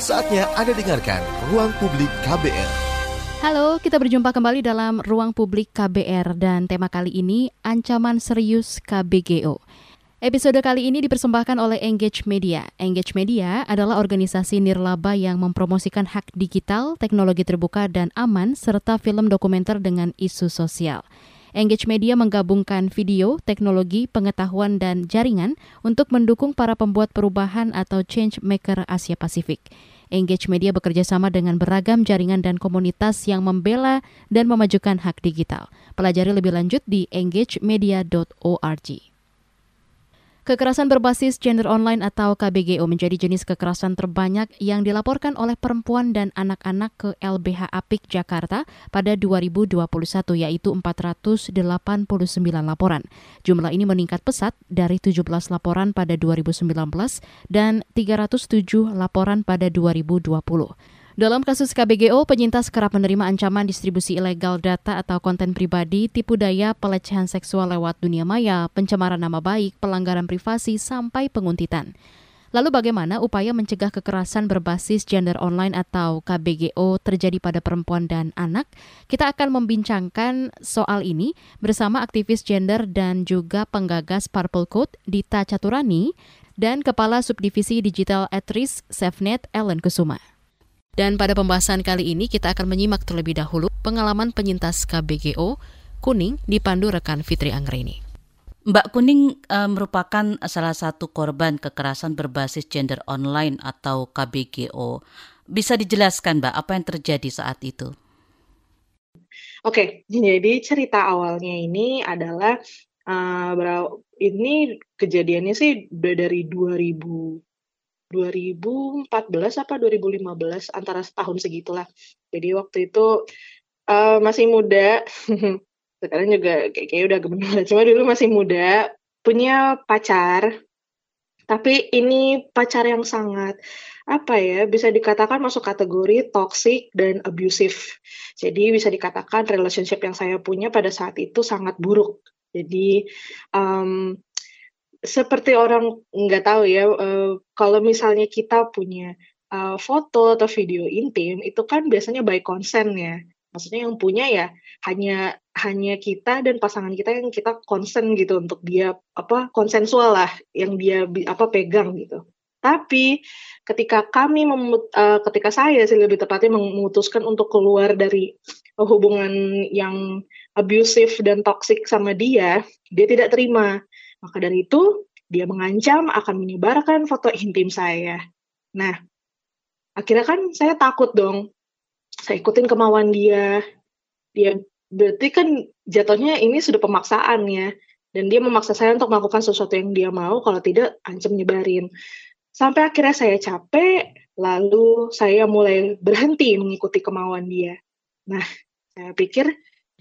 Saatnya Anda dengarkan Ruang Publik KBR. Halo, kita berjumpa kembali dalam Ruang Publik KBR dan tema kali ini ancaman serius KBGO. Episode kali ini dipersembahkan oleh Engage Media. Engage Media adalah organisasi nirlaba yang mempromosikan hak digital, teknologi terbuka dan aman, serta film dokumenter dengan isu sosial. Engage Media menggabungkan video, teknologi, pengetahuan, dan jaringan untuk mendukung para pembuat perubahan atau change maker Asia Pasifik. Engage Media bekerja sama dengan beragam jaringan dan komunitas yang membela dan memajukan hak digital. Pelajari lebih lanjut di engagemedia.org. Kekerasan berbasis gender online atau KBGO menjadi jenis kekerasan terbanyak yang dilaporkan oleh perempuan dan anak-anak ke LBH Apik Jakarta pada 2021 yaitu 489 laporan. Jumlah ini meningkat pesat dari 17 laporan pada 2019 dan 307 laporan pada 2020. Dalam kasus KBGO, penyintas kerap menerima ancaman distribusi ilegal data atau konten pribadi, tipu daya, pelecehan seksual lewat dunia maya, pencemaran nama baik, pelanggaran privasi, sampai penguntitan. Lalu bagaimana upaya mencegah kekerasan berbasis gender online atau KBGO terjadi pada perempuan dan anak? Kita akan membincangkan soal ini bersama aktivis gender dan juga penggagas Purple Code Dita Caturani dan Kepala Subdivisi Digital at Risk SafeNet Ellen Kusuma. Dan pada pembahasan kali ini kita akan menyimak terlebih dahulu pengalaman penyintas KBGO Kuning dipandu rekan Fitri Anggreni. Mbak Kuning e, merupakan salah satu korban kekerasan berbasis gender online atau KBGO. Bisa dijelaskan Mbak apa yang terjadi saat itu? Oke, jadi cerita awalnya ini adalah uh, ini kejadiannya sih udah dari 2000 2014 apa 2015 antara setahun segitulah. Jadi waktu itu uh, masih muda, sekarang juga kayak, kayak udah gemenar. Cuma dulu masih muda, punya pacar. Tapi ini pacar yang sangat apa ya bisa dikatakan masuk kategori toxic dan abusive. Jadi bisa dikatakan relationship yang saya punya pada saat itu sangat buruk. Jadi um, seperti orang nggak tahu ya, uh, kalau misalnya kita punya, uh, foto atau video intim, itu kan biasanya by consent ya. Maksudnya yang punya ya hanya hanya kita dan pasangan kita yang kita consent gitu untuk dia, apa, konsensual lah yang dia apa, pegang gitu. Tapi ketika kami memut uh, ketika saya sih lebih tepatnya memutuskan untuk keluar dari hubungan yang abusive dan toxic sama dia, dia tidak terima. Maka dari itu, dia mengancam akan menyebarkan foto intim saya. Nah, akhirnya kan saya takut dong. Saya ikutin kemauan dia. Dia berarti kan jatuhnya ini sudah pemaksaan ya. Dan dia memaksa saya untuk melakukan sesuatu yang dia mau, kalau tidak ancam nyebarin. Sampai akhirnya saya capek, lalu saya mulai berhenti mengikuti kemauan dia. Nah, saya pikir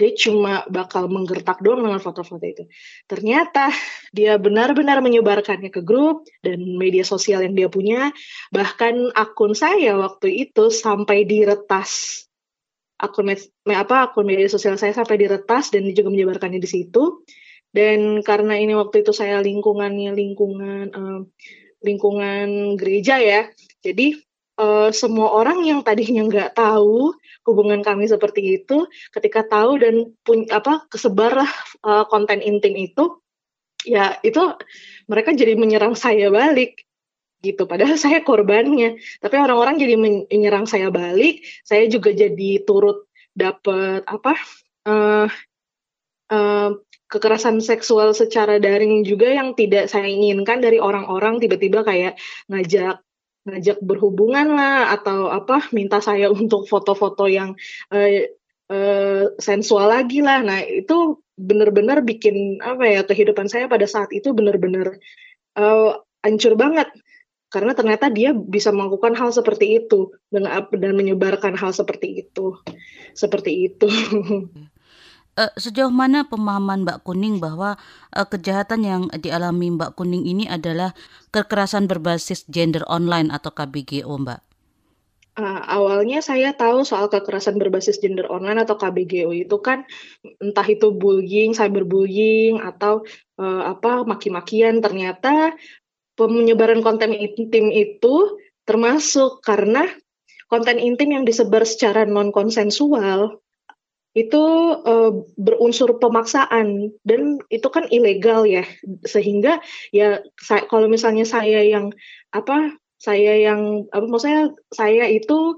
dia cuma bakal menggertak doang dengan foto-foto itu. Ternyata dia benar-benar menyebarkannya ke grup dan media sosial yang dia punya. Bahkan akun saya waktu itu sampai diretas. Akun me apa akun media sosial saya sampai diretas dan dia juga menyebarkannya di situ. Dan karena ini waktu itu saya lingkungannya lingkungan um, lingkungan gereja ya. Jadi uh, semua orang yang tadinya nggak tahu hubungan kami seperti itu, ketika tahu dan punya apa kesebarlah uh, konten intim itu, ya itu mereka jadi menyerang saya balik gitu. Padahal saya korbannya, tapi orang-orang jadi menyerang saya balik. Saya juga jadi turut dapat apa uh, uh, kekerasan seksual secara daring juga yang tidak saya inginkan dari orang-orang tiba-tiba kayak ngajak ngajak berhubungan lah atau apa minta saya untuk foto-foto yang uh, uh, sensual lagi lah. Nah itu benar-benar bikin apa ya kehidupan saya pada saat itu benar-benar uh, banget karena ternyata dia bisa melakukan hal seperti itu dengan dan menyebarkan hal seperti itu seperti itu. Uh, sejauh mana pemahaman Mbak Kuning bahwa uh, kejahatan yang dialami Mbak Kuning ini adalah kekerasan berbasis gender online atau KBGO, Mbak? Uh, awalnya saya tahu soal kekerasan berbasis gender online atau KBGO itu kan entah itu bullying, cyberbullying atau uh, apa maki-makian ternyata penyebaran konten intim itu termasuk karena konten intim yang disebar secara non konsensual itu uh, berunsur pemaksaan dan itu kan ilegal ya. Sehingga ya saya, kalau misalnya saya yang apa saya yang apa maksudnya saya itu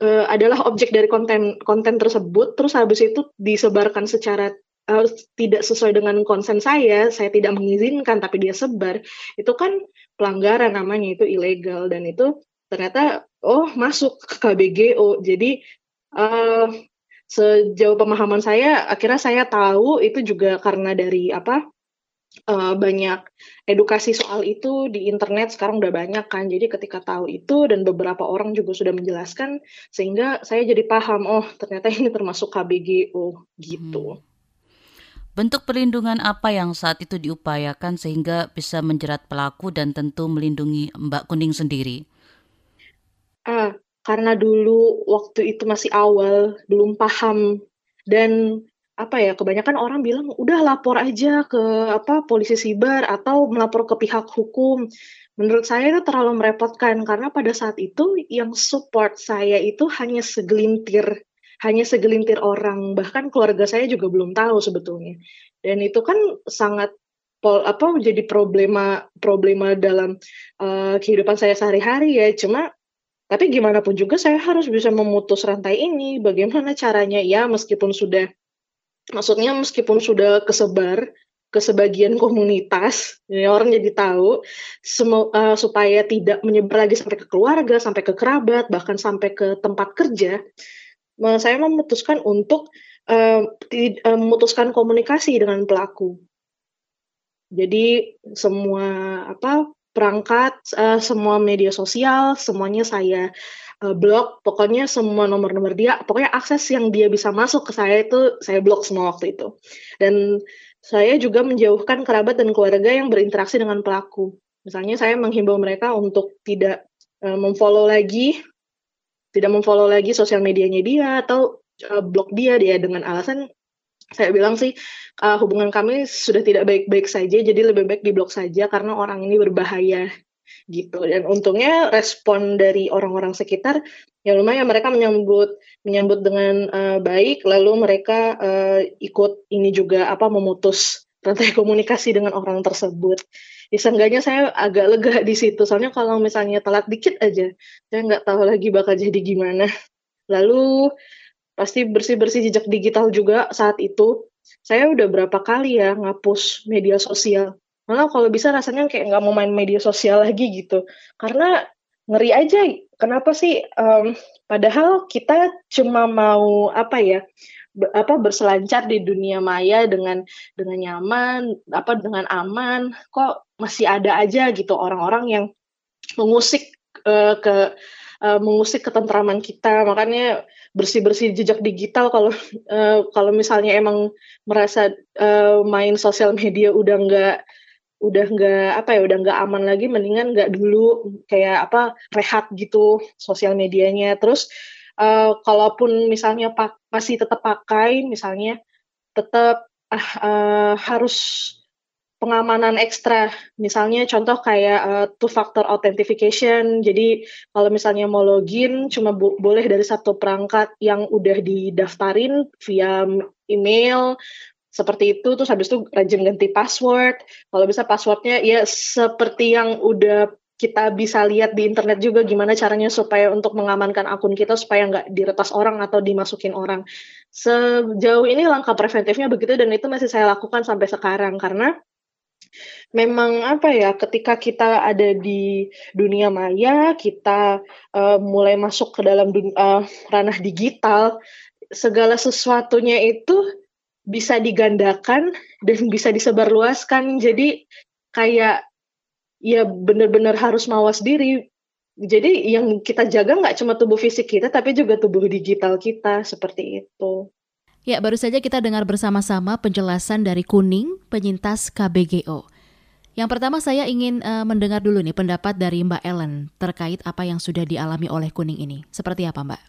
uh, adalah objek dari konten konten tersebut terus habis itu disebarkan secara uh, tidak sesuai dengan konsen saya saya tidak mengizinkan tapi dia sebar itu kan pelanggaran namanya itu ilegal. Dan itu ternyata oh masuk ke KBGO jadi uh, sejauh pemahaman saya akhirnya saya tahu itu juga karena dari apa uh, banyak edukasi soal itu di internet sekarang udah banyak kan jadi ketika tahu itu dan beberapa orang juga sudah menjelaskan sehingga saya jadi paham oh ternyata ini termasuk KBGO gitu. Hmm. Bentuk perlindungan apa yang saat itu diupayakan sehingga bisa menjerat pelaku dan tentu melindungi Mbak Kuning sendiri? Ah, karena dulu waktu itu masih awal, belum paham dan apa ya, kebanyakan orang bilang, "Udah lapor aja ke apa, polisi siber atau melapor ke pihak hukum." Menurut saya itu terlalu merepotkan karena pada saat itu yang support saya itu hanya segelintir hanya segelintir orang, bahkan keluarga saya juga belum tahu sebetulnya. Dan itu kan sangat pol apa menjadi problema problema dalam uh, kehidupan saya sehari-hari ya. Cuma tapi gimana pun juga saya harus bisa memutus rantai ini. Bagaimana caranya? Ya, meskipun sudah, maksudnya meskipun sudah kesebar ke sebagian komunitas, ya orang jadi tahu, semu, uh, supaya tidak menyebar lagi sampai ke keluarga, sampai ke kerabat, bahkan sampai ke tempat kerja. Saya memutuskan untuk uh, memutuskan komunikasi dengan pelaku. Jadi semua apa perangkat, uh, semua media sosial, semuanya saya uh, blok. Pokoknya semua nomor-nomor dia, pokoknya akses yang dia bisa masuk ke saya itu saya blok semua waktu itu. Dan saya juga menjauhkan kerabat dan keluarga yang berinteraksi dengan pelaku. Misalnya saya menghimbau mereka untuk tidak uh, memfollow lagi, tidak memfollow lagi sosial medianya dia atau uh, blok dia dia dengan alasan saya bilang sih uh, hubungan kami sudah tidak baik-baik saja, jadi lebih baik diblok saja karena orang ini berbahaya gitu. Dan untungnya respon dari orang-orang sekitar ya lumayan mereka menyambut menyambut dengan uh, baik, lalu mereka uh, ikut ini juga apa memutus rantai komunikasi dengan orang tersebut. Ya, saya agak lega di situ. Soalnya kalau misalnya telat dikit aja, saya nggak tahu lagi bakal jadi gimana. Lalu pasti bersih-bersih jejak digital juga saat itu. Saya udah berapa kali ya ngapus media sosial. Malah kalau bisa rasanya kayak nggak mau main media sosial lagi gitu. Karena ngeri aja. Kenapa sih? Um, padahal kita cuma mau apa ya? apa berselancar di dunia maya dengan dengan nyaman, apa dengan aman. Kok masih ada aja gitu orang-orang yang mengusik uh, ke uh, mengusik ketentraman kita. Makanya bersih-bersih jejak digital kalau uh, kalau misalnya emang merasa uh, main sosial media udah nggak udah nggak apa ya udah nggak aman lagi mendingan nggak dulu kayak apa rehat gitu sosial medianya terus uh, kalaupun misalnya pak masih tetap pakai misalnya tetap uh, uh, harus pengamanan ekstra. Misalnya contoh kayak uh, two factor authentication. Jadi kalau misalnya mau login cuma boleh dari satu perangkat yang udah didaftarin via email seperti itu terus habis itu rajin ganti password. Kalau bisa passwordnya ya seperti yang udah kita bisa lihat di internet juga gimana caranya supaya untuk mengamankan akun kita supaya nggak diretas orang atau dimasukin orang. Sejauh ini langkah preventifnya begitu dan itu masih saya lakukan sampai sekarang karena memang apa ya ketika kita ada di dunia maya kita uh, mulai masuk ke dalam dunia, uh, ranah digital segala sesuatunya itu bisa digandakan dan bisa disebarluaskan. Jadi kayak ya benar-benar harus mawas diri. Jadi yang kita jaga nggak cuma tubuh fisik kita tapi juga tubuh digital kita seperti itu Ya, baru saja kita dengar bersama-sama penjelasan dari Kuning, penyintas KBGO. Yang pertama saya ingin uh, mendengar dulu nih pendapat dari Mbak Ellen terkait apa yang sudah dialami oleh Kuning ini. Seperti apa, Mbak?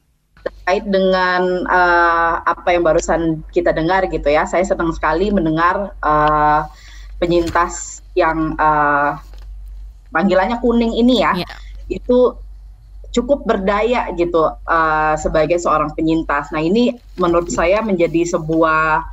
Terkait dengan uh, apa yang barusan kita dengar gitu ya, saya senang sekali mendengar uh, penyintas yang uh, panggilannya Kuning ini ya. Yeah. Itu cukup berdaya gitu uh, sebagai seorang penyintas. Nah ini menurut saya menjadi sebuah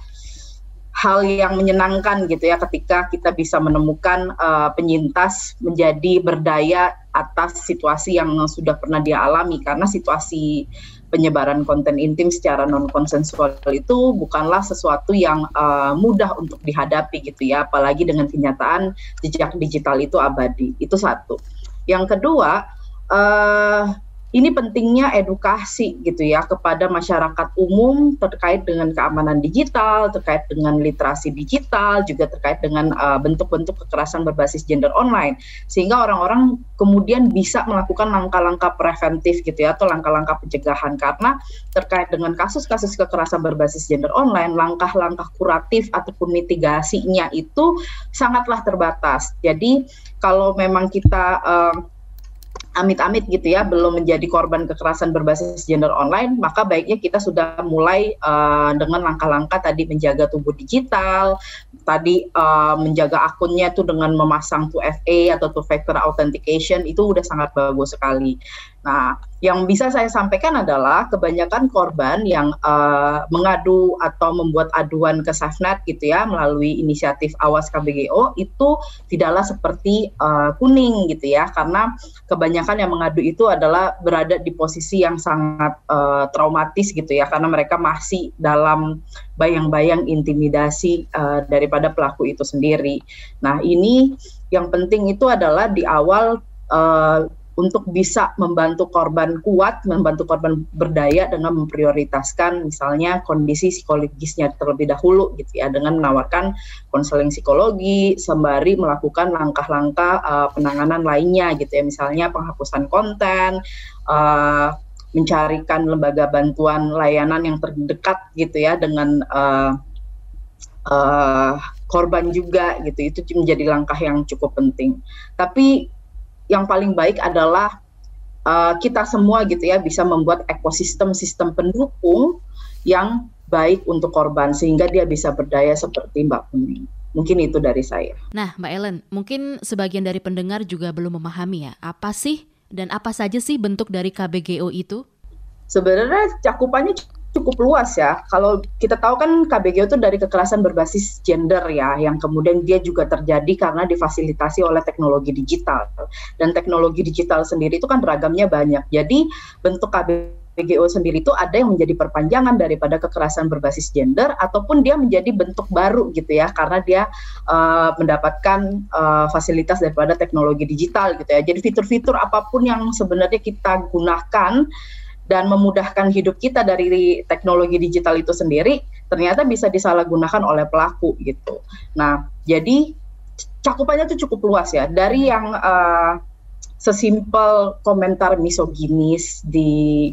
hal yang menyenangkan gitu ya ketika kita bisa menemukan uh, penyintas menjadi berdaya atas situasi yang sudah pernah dia alami. Karena situasi penyebaran konten intim secara non konsensual itu bukanlah sesuatu yang uh, mudah untuk dihadapi gitu ya apalagi dengan kenyataan jejak digital itu abadi. Itu satu. Yang kedua uh, ini pentingnya edukasi gitu ya kepada masyarakat umum terkait dengan keamanan digital, terkait dengan literasi digital, juga terkait dengan uh, bentuk-bentuk uh, kekerasan berbasis gender online, sehingga orang-orang kemudian bisa melakukan langkah-langkah preventif gitu ya atau langkah-langkah pencegahan karena terkait dengan kasus-kasus kekerasan berbasis gender online, langkah-langkah kuratif ataupun mitigasinya itu sangatlah terbatas. Jadi kalau memang kita uh, amit-amit gitu ya belum menjadi korban kekerasan berbasis gender online maka baiknya kita sudah mulai uh, dengan langkah-langkah tadi menjaga tubuh digital tadi uh, menjaga akunnya itu dengan memasang 2FA atau two factor authentication itu udah sangat bagus sekali Nah, yang bisa saya sampaikan adalah kebanyakan korban yang uh, mengadu atau membuat aduan ke SafeNet gitu ya melalui inisiatif Awas KBGO itu tidaklah seperti uh, kuning gitu ya karena kebanyakan yang mengadu itu adalah berada di posisi yang sangat uh, traumatis gitu ya karena mereka masih dalam bayang-bayang intimidasi uh, daripada pelaku itu sendiri. Nah, ini yang penting itu adalah di awal uh, untuk bisa membantu korban kuat, membantu korban berdaya dengan memprioritaskan misalnya kondisi psikologisnya terlebih dahulu gitu ya dengan menawarkan konseling psikologi sembari melakukan langkah-langkah uh, penanganan lainnya gitu ya. Misalnya penghapusan konten uh, mencarikan lembaga bantuan layanan yang terdekat gitu ya dengan uh, uh, korban juga gitu. Itu menjadi langkah yang cukup penting. Tapi yang paling baik adalah uh, kita semua gitu ya bisa membuat ekosistem sistem pendukung yang baik untuk korban sehingga dia bisa berdaya seperti Mbak Kuning. Mungkin itu dari saya. Nah, Mbak Ellen, mungkin sebagian dari pendengar juga belum memahami ya, apa sih dan apa saja sih bentuk dari KBGO itu? Sebenarnya cakupannya cukup luas ya. Kalau kita tahu kan KBGO itu dari kekerasan berbasis gender ya, yang kemudian dia juga terjadi karena difasilitasi oleh teknologi digital. Dan teknologi digital sendiri itu kan beragamnya banyak. Jadi bentuk KBGO sendiri itu ada yang menjadi perpanjangan daripada kekerasan berbasis gender ataupun dia menjadi bentuk baru gitu ya karena dia uh, mendapatkan uh, fasilitas daripada teknologi digital gitu ya. Jadi fitur-fitur apa pun yang sebenarnya kita gunakan dan memudahkan hidup kita dari teknologi digital itu sendiri ternyata bisa disalahgunakan oleh pelaku gitu. Nah, jadi cakupannya itu cukup luas ya dari yang uh, sesimpel komentar misoginis di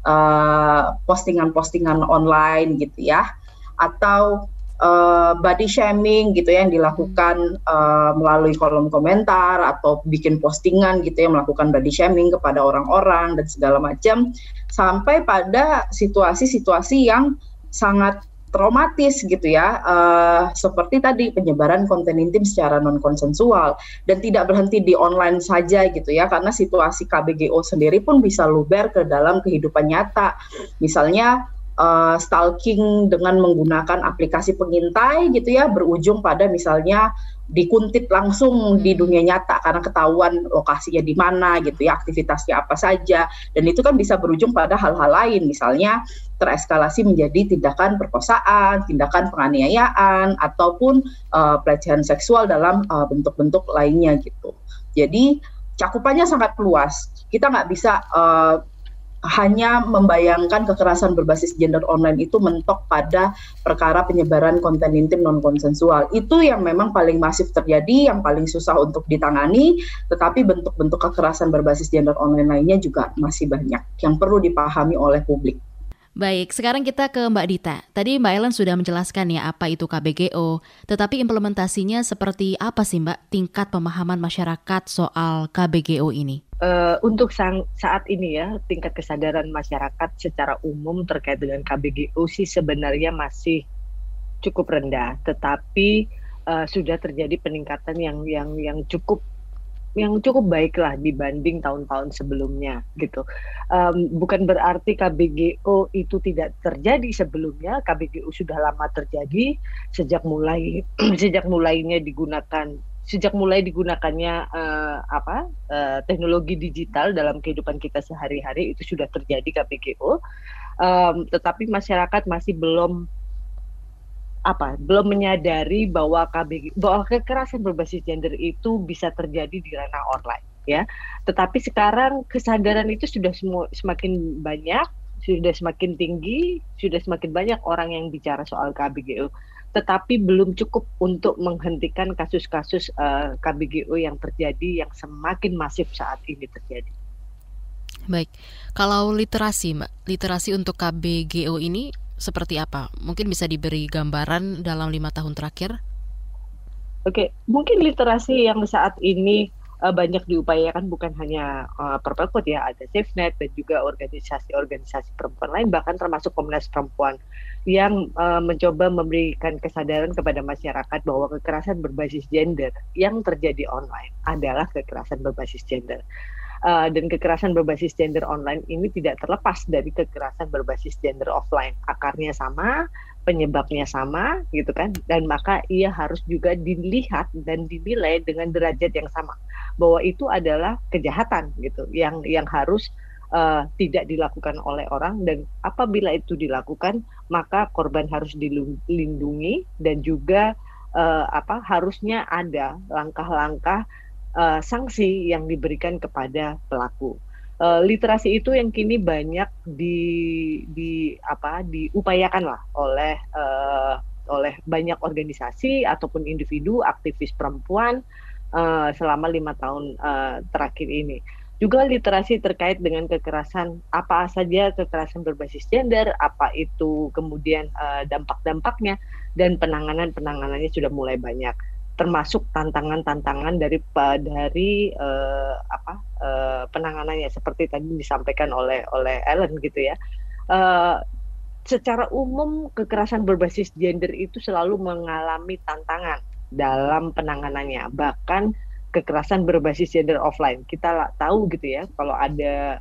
eh, postingan-postingan uh, online gitu ya atau uh, body shaming gitu ya yang dilakukan uh, melalui kolom komentar atau bikin postingan gitu ya melakukan body shaming kepada orang-orang dan segala macam sampai pada situasi-situasi yang sangat traumatis gitu ya. Uh, seperti tadi penyebaran konten intim secara non konsensual dan tidak berhenti di online saja gitu ya karena situasi KBGO sendiri pun bisa luber ke dalam kehidupan nyata. Misalnya uh, stalking dengan menggunakan aplikasi pengintai gitu ya berujung pada misalnya dikuntit langsung di hmm. dunia nyata karena ketahuan lokasinya di mana gitu ya aktivitasnya apa saja dan itu kan bisa berujung pada hal-hal lain misalnya tereskalasi menjadi tindakan perkosaan, tindakan penganiayaan ataupun uh, pelecehan seksual dalam eh, bentuk-bentuk uh, lainnya gitu. Jadi cakupannya sangat luas. Kita nggak bisa uh, hanya membayangkan kekerasan berbasis gender online itu mentok pada perkara penyebaran konten intim non konsensual. Itu yang memang paling masif terjadi, yang paling susah untuk ditangani, tetapi bentuk-bentuk kekerasan berbasis gender online lainnya juga masih banyak yang perlu dipahami oleh publik. Baik, sekarang kita ke Mbak Dita. Tadi Mbak Ellen sudah menjelaskan ya apa itu KBGO, tetapi implementasinya seperti apa sih Mbak tingkat pemahaman masyarakat soal KBGO ini? Uh, untuk sang, saat ini ya tingkat kesadaran masyarakat secara umum terkait dengan KBGO sih sebenarnya masih cukup rendah, tetapi uh, sudah terjadi peningkatan yang yang yang cukup yang cukup baik lah dibanding tahun-tahun sebelumnya gitu. Um, bukan berarti KBGO itu tidak terjadi sebelumnya. KBGO sudah lama terjadi sejak mulai sejak mulainya digunakan sejak mulai digunakannya uh, apa uh, teknologi digital dalam kehidupan kita sehari-hari itu sudah terjadi KBGO. Um, tetapi masyarakat masih belum apa belum menyadari bahwa KBG bahwa kekerasan berbasis gender itu bisa terjadi di ranah online ya tetapi sekarang kesadaran itu sudah semua semakin banyak sudah semakin tinggi sudah semakin banyak orang yang bicara soal KBGO tetapi belum cukup untuk menghentikan kasus-kasus uh, eh, KBGO yang terjadi yang semakin masif saat ini terjadi. Baik, kalau literasi, Mbak, literasi untuk KBGO ini seperti apa? Mungkin bisa diberi gambaran dalam lima tahun terakhir? Oke, mungkin literasi yang saat ini uh, banyak diupayakan bukan hanya uh, Perpelkot ya, ada SafeNet dan juga organisasi-organisasi perempuan lain, bahkan termasuk Komnas Perempuan yang uh, mencoba memberikan kesadaran kepada masyarakat bahwa kekerasan berbasis gender yang terjadi online adalah kekerasan berbasis gender uh, dan kekerasan berbasis gender online ini tidak terlepas dari kekerasan berbasis gender offline. Akarnya sama, penyebabnya sama, gitu kan? Dan maka ia harus juga dilihat dan dinilai dengan derajat yang sama bahwa itu adalah kejahatan, gitu, yang yang harus uh, tidak dilakukan oleh orang dan apabila itu dilakukan maka korban harus dilindungi dan juga uh, apa harusnya ada langkah-langkah uh, sanksi yang diberikan kepada pelaku. Uh, literasi itu yang kini banyak di di apa diupayakan lah oleh uh, oleh banyak organisasi ataupun individu aktivis perempuan uh, selama lima tahun uh, terakhir ini. Juga literasi terkait dengan kekerasan apa saja kekerasan berbasis gender, apa itu kemudian uh, dampak-dampaknya dan penanganan-penanganannya sudah mulai banyak termasuk tantangan-tantangan dari dari uh, apa uh, penanganannya. Seperti tadi disampaikan oleh oleh Ellen gitu ya. Uh, secara umum kekerasan berbasis gender itu selalu mengalami tantangan dalam penanganannya. Bahkan kekerasan berbasis gender offline. Kita tahu gitu ya kalau ada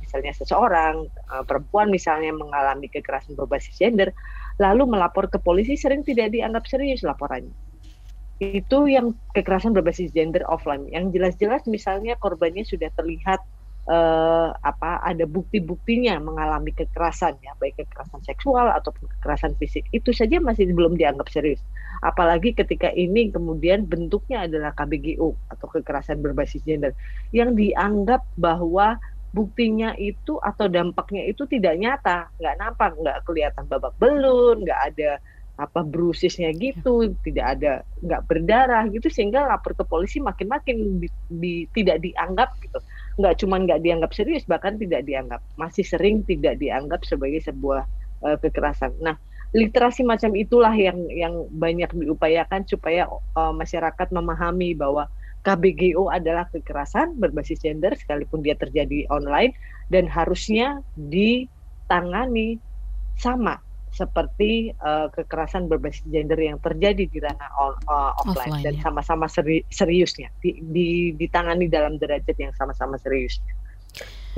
misalnya seseorang perempuan misalnya mengalami kekerasan berbasis gender lalu melapor ke polisi sering tidak dianggap serius laporannya itu yang kekerasan berbasis gender offline. Yang jelas-jelas misalnya korbannya sudah terlihat uh, apa ada bukti-buktinya mengalami kekerasan ya. Baik kekerasan seksual ataupun kekerasan fisik. Itu saja masih belum dianggap serius. Apalagi ketika ini kemudian bentuknya adalah KBGO atau kekerasan berbasis gender. Yang dianggap bahwa buktinya itu atau dampaknya itu tidak nyata. Nggak nampak nggak kelihatan babak belur nggak ada apa brusisnya gitu tidak ada nggak berdarah gitu sehingga lapor ke polisi makin-makin di, di, tidak dianggap gitu. Nggak cuma nggak dianggap serius bahkan tidak dianggap masih sering tidak dianggap sebagai sebuah uh, kekerasan. Nah literasi macam itulah yang yang banyak diupayakan supaya uh, masyarakat memahami bahwa KBGO adalah kekerasan berbasis gender sekalipun dia terjadi online dan harusnya ditangani sama seperti uh, kekerasan berbasis gender yang terjadi di ranah on, uh, offline, offline dan ya. sama-sama seri, seriusnya di, di, ditangani dalam derajat yang sama-sama serius.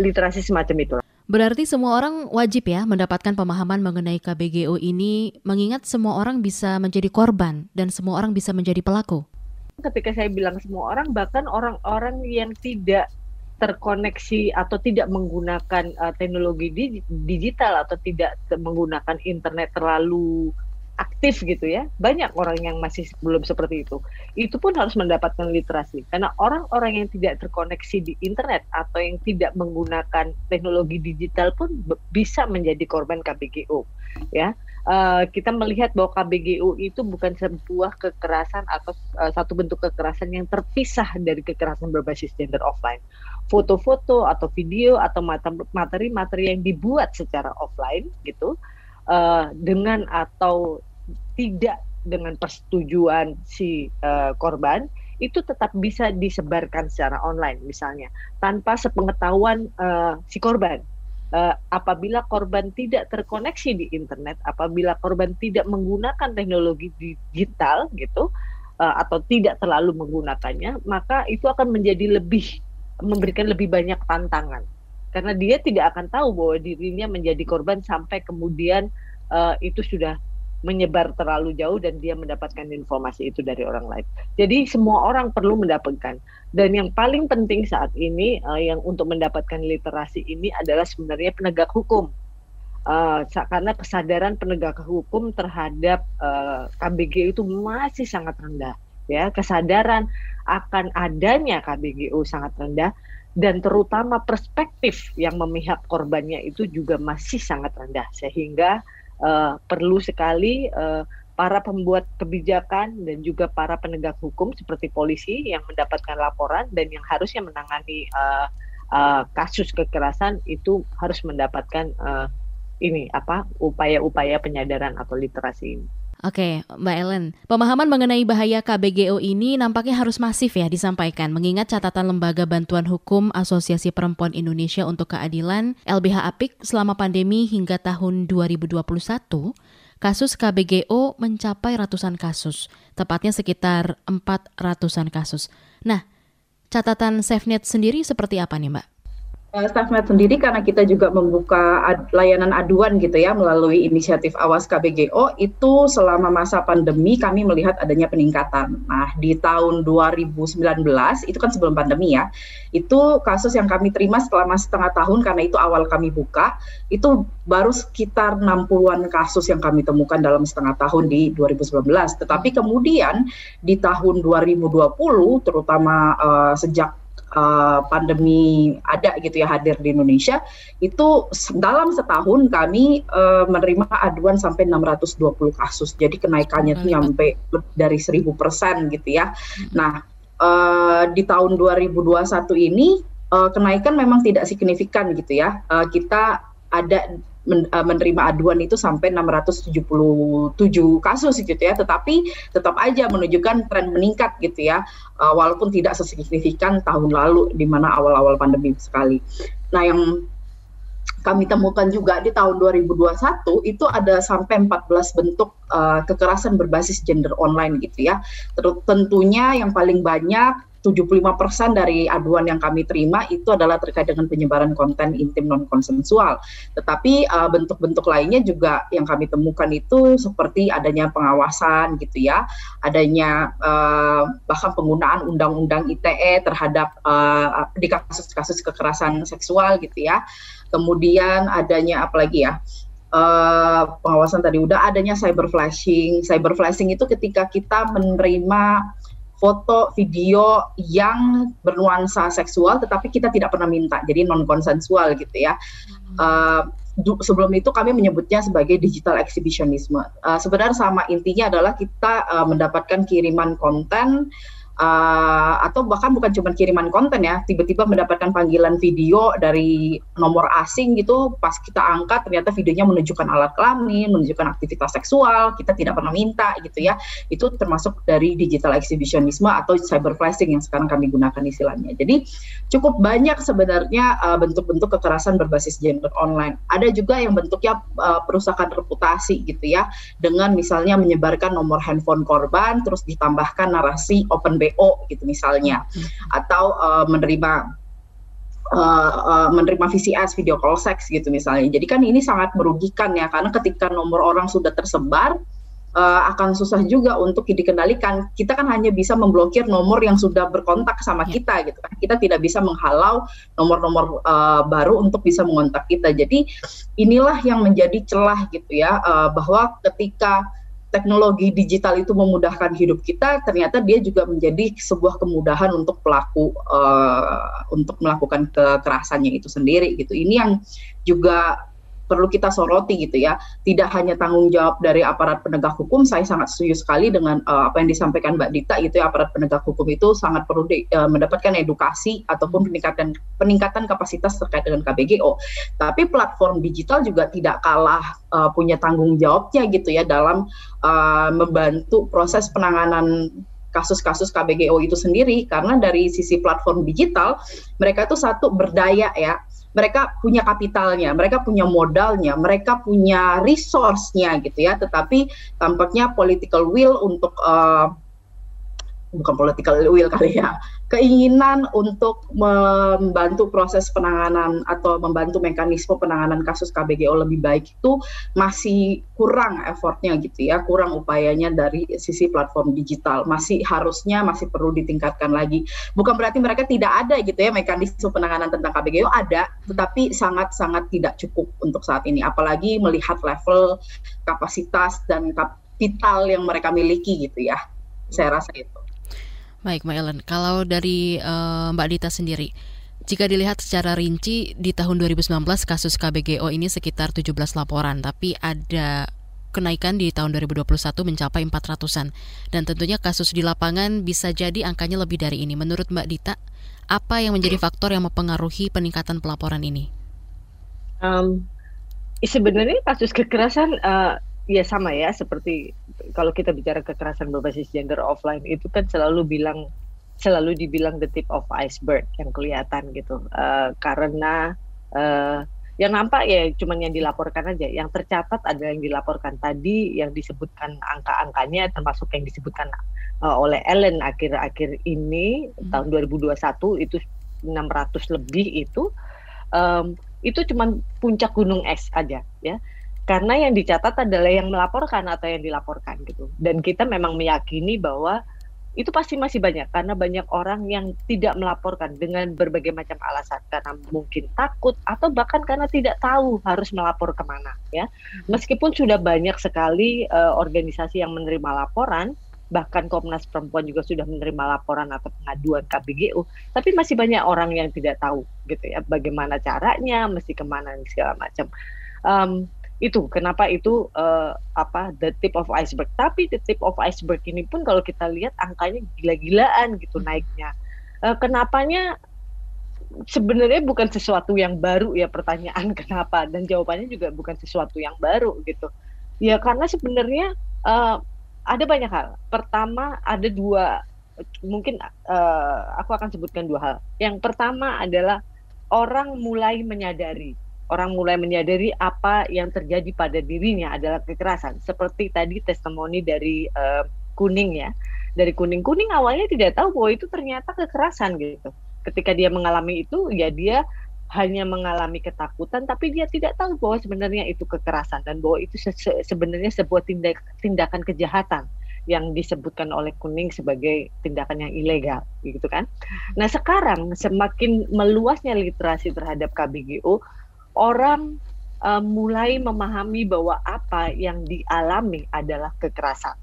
Literasi semacam itu. Berarti semua orang wajib ya mendapatkan pemahaman mengenai KBGO ini mengingat semua orang bisa menjadi korban dan semua orang bisa menjadi pelaku. Ketika saya bilang semua orang bahkan orang-orang yang tidak terkoneksi atau tidak menggunakan uh, teknologi di, digital atau tidak menggunakan internet terlalu aktif gitu ya. Banyak orang yang masih belum seperti itu. Itu pun harus mendapatkan literasi. Karena orang-orang yang tidak terkoneksi di internet atau yang tidak menggunakan teknologi digital pun bisa menjadi korban KBGO ya. Uh, kita melihat bahwa KBGU itu bukan sebuah kekerasan atau uh, satu bentuk kekerasan yang terpisah dari kekerasan berbasis gender offline. Foto-foto atau video atau materi-materi yang dibuat secara offline gitu uh, dengan atau tidak dengan persetujuan si uh, korban itu tetap bisa disebarkan secara online misalnya tanpa sepengetahuan uh, si korban. Uh, apabila korban tidak terkoneksi di internet, apabila korban tidak menggunakan teknologi digital gitu, atau tidak terlalu menggunakannya, maka itu akan menjadi lebih memberikan lebih banyak tantangan karena dia tidak akan tahu bahwa dirinya menjadi korban sampai kemudian uh, itu sudah menyebar terlalu jauh dan dia mendapatkan informasi itu dari orang lain. Jadi semua orang perlu mendapatkan. Dan yang paling penting saat ini uh, yang untuk mendapatkan literasi ini adalah sebenarnya penegak hukum. Uh, karena kesadaran penegak hukum terhadap uh, KBG itu masih sangat rendah ya kesadaran akan adanya KBGO sangat rendah dan terutama perspektif yang memihak korbannya itu juga masih sangat rendah sehingga uh, perlu sekali uh, para pembuat kebijakan dan juga para penegak hukum seperti polisi yang mendapatkan laporan dan yang harusnya menangani uh, uh, kasus kekerasan itu harus mendapatkan uh, ini apa upaya-upaya penyadaran atau literasi ini. Oke, Mbak Ellen, pemahaman mengenai bahaya KBGO ini nampaknya harus masif ya disampaikan mengingat catatan Lembaga Bantuan Hukum Asosiasi Perempuan Indonesia untuk Keadilan LBH Apik selama pandemi hingga tahun 2021 kasus KBGO mencapai ratusan kasus, tepatnya sekitar empat ratusan kasus. Nah, catatan SafeNet sendiri seperti apa nih Mbak? Uh, StaffNet sendiri karena kita juga membuka ad, layanan aduan gitu ya melalui inisiatif Awas KBGO itu selama masa pandemi kami melihat adanya peningkatan. Nah, di tahun 2019 itu kan sebelum pandemi ya. Itu kasus yang kami terima selama setengah tahun karena itu awal kami buka, itu baru sekitar 60-an kasus yang kami temukan dalam setengah tahun di 2019. Tetapi kemudian di tahun 2020 terutama uh, sejak uh, pandemi ada gitu ya hadir di Indonesia itu dalam setahun kami uh, menerima aduan sampai 620 kasus. Jadi kenaikannya itu nyampe dari 1000 persen gitu ya. Nah uh, di tahun 2021 ini uh, kenaikan memang tidak signifikan gitu ya. Uh, kita ada uh, menerima aduan itu sampai 677 kasus gitu ya, tetapi tetap aja menunjukkan tren meningkat gitu ya, uh, walaupun tidak sesignifikan tahun lalu di mana awal-awal pandemi sekali. Nah, yang kami temukan juga di tahun 2021 itu ada sampai 14 bentuk uh, kekerasan berbasis gender online gitu ya. Tentunya yang paling banyak 75% dari aduan yang kami terima itu adalah terkait dengan penyebaran konten intim non konsensual. Tetapi uh, bentuk-bentuk lainnya juga yang kami temukan itu seperti adanya pengawasan gitu ya, adanya uh, bahkan penggunaan undang-undang ITE terhadap uh, di kasus-kasus kekerasan seksual gitu ya. Kemudian adanya apa lagi ya? Uh, pengawasan tadi udah adanya cyber flashing. Cyber flashing itu ketika kita menerima foto, video yang bernuansa seksual, tetapi kita tidak pernah minta, jadi non konsensual gitu ya. Uh, sebelum itu kami menyebutnya sebagai digital exhibitionisme. Uh, sebenarnya sama intinya adalah kita uh, mendapatkan kiriman konten uh, atau bahkan bukan cuma kiriman konten ya, tiba-tiba mendapatkan panggilan video dari nomor asing gitu, pas kita angkat ternyata videonya menunjukkan alat kelamin, menunjukkan aktivitas seksual, kita tidak pernah minta gitu ya, itu termasuk dari digital exhibitionisme atau cyber flashing yang sekarang kami gunakan istilahnya. Jadi cukup banyak sebenarnya uh, bentuk-bentuk kekerasan berbasis gender online. Ada juga yang bentuknya uh, perusakan reputasi gitu ya, dengan misalnya menyebarkan nomor handphone korban, terus ditambahkan narasi open BO gitu misalnya atau uh, menerima uh, uh, menerima VCS video call seks gitu misalnya. Jadi kan ini sangat merugikan ya karena ketika nomor orang sudah tersebar uh, akan susah juga untuk dikendalikan. Kita kan hanya bisa memblokir nomor yang sudah berkontak sama ya. kita gitu kan. Kita tidak bisa menghalau nomor-nomor uh, baru untuk bisa mengontak kita. Jadi inilah yang menjadi celah gitu ya uh, bahwa ketika teknologi digital itu memudahkan hidup kita, ternyata dia juga menjadi sebuah kemudahan untuk pelaku uh, untuk melakukan kekerasannya itu sendiri gitu. Ini yang juga perlu kita soroti gitu ya. Tidak hanya tanggung jawab dari aparat penegak hukum, saya sangat setuju sekali dengan uh, apa yang disampaikan Mbak Dita itu ya aparat penegak hukum itu sangat perlu di, uh, mendapatkan edukasi ataupun peningkatan peningkatan kapasitas terkait dengan KBGO. Tapi platform digital juga tidak kalah uh, punya tanggung jawabnya gitu ya dalam uh, membantu proses penanganan kasus-kasus KBGO itu sendiri karena dari sisi platform digital mereka itu satu berdaya ya mereka punya kapitalnya, mereka punya modalnya, mereka punya resource-nya gitu ya, tetapi tampaknya political will untuk uh, bukan political will kali ya, keinginan untuk membantu proses penanganan atau membantu mekanisme penanganan kasus KBGO lebih baik itu masih kurang effortnya gitu ya, kurang upayanya dari sisi platform digital. Masih harusnya masih perlu ditingkatkan lagi. Bukan berarti mereka tidak ada gitu ya mekanisme penanganan tentang KBGO ada, tetapi sangat-sangat tidak cukup untuk saat ini. Apalagi melihat level kapasitas dan kapital yang mereka miliki gitu ya. Saya rasa itu. Baik, Mbak Ellen. Kalau dari uh, Mbak Dita sendiri, jika dilihat secara rinci di tahun 2019 kasus KBGO ini sekitar 17 laporan, tapi ada kenaikan di tahun 2021 mencapai 400-an. Dan tentunya kasus di lapangan bisa jadi angkanya lebih dari ini. Menurut Mbak Dita, apa yang menjadi faktor yang mempengaruhi peningkatan pelaporan ini? Um, sebenarnya kasus kekerasan uh, ya sama ya seperti kalau kita bicara kekerasan berbasis gender offline itu kan selalu bilang selalu dibilang the tip of iceberg yang kelihatan gitu. Uh, karena uh, yang nampak ya cuman yang dilaporkan aja. Yang tercatat ada yang dilaporkan tadi yang disebutkan angka-angkanya termasuk yang disebutkan uh, oleh Ellen akhir-akhir ini hmm. tahun 2021 itu 600 lebih itu um, itu cuman puncak gunung es aja ya karena yang dicatat adalah yang melaporkan atau yang dilaporkan gitu. Dan kita memang meyakini bahwa itu pasti masih banyak. Karena banyak orang yang tidak melaporkan dengan berbagai macam alasan. Karena mungkin takut atau bahkan karena tidak tahu harus melapor ke mana ya. Meskipun sudah banyak sekali uh, organisasi yang menerima laporan bahkan Komnas Perempuan juga sudah menerima laporan atau pengaduan KBGU, tapi masih banyak orang yang tidak tahu gitu ya bagaimana caranya, mesti ke mana segala macam. Um, itu kenapa itu uh, apa the tip of iceberg. Tapi the tip of iceberg ini pun kalau kita lihat angkanya gila-gilaan gitu hmm. naiknya. Uh, kenapanya? Sebenarnya bukan sesuatu yang baru ya pertanyaan kenapa dan jawabannya juga bukan sesuatu yang baru gitu. Ya karena sebenarnya uh, ada banyak hal. Pertama ada dua mungkin uh, aku akan sebutkan dua hal. Yang pertama adalah orang mulai menyadari orang mulai menyadari apa yang terjadi pada dirinya adalah kekerasan. Seperti tadi testimoni dari uh, kuning ya, dari kuning kuning awalnya tidak tahu bahwa itu ternyata kekerasan gitu. Ketika dia mengalami itu, ya dia hanya mengalami ketakutan, tapi dia tidak tahu bahwa sebenarnya itu kekerasan dan bahwa itu se sebenarnya sebuah tindak tindakan kejahatan yang disebutkan oleh kuning sebagai tindakan yang ilegal, gitu kan? Nah sekarang semakin meluasnya literasi terhadap KBGO, orang uh, mulai memahami bahwa apa yang dialami adalah kekerasan,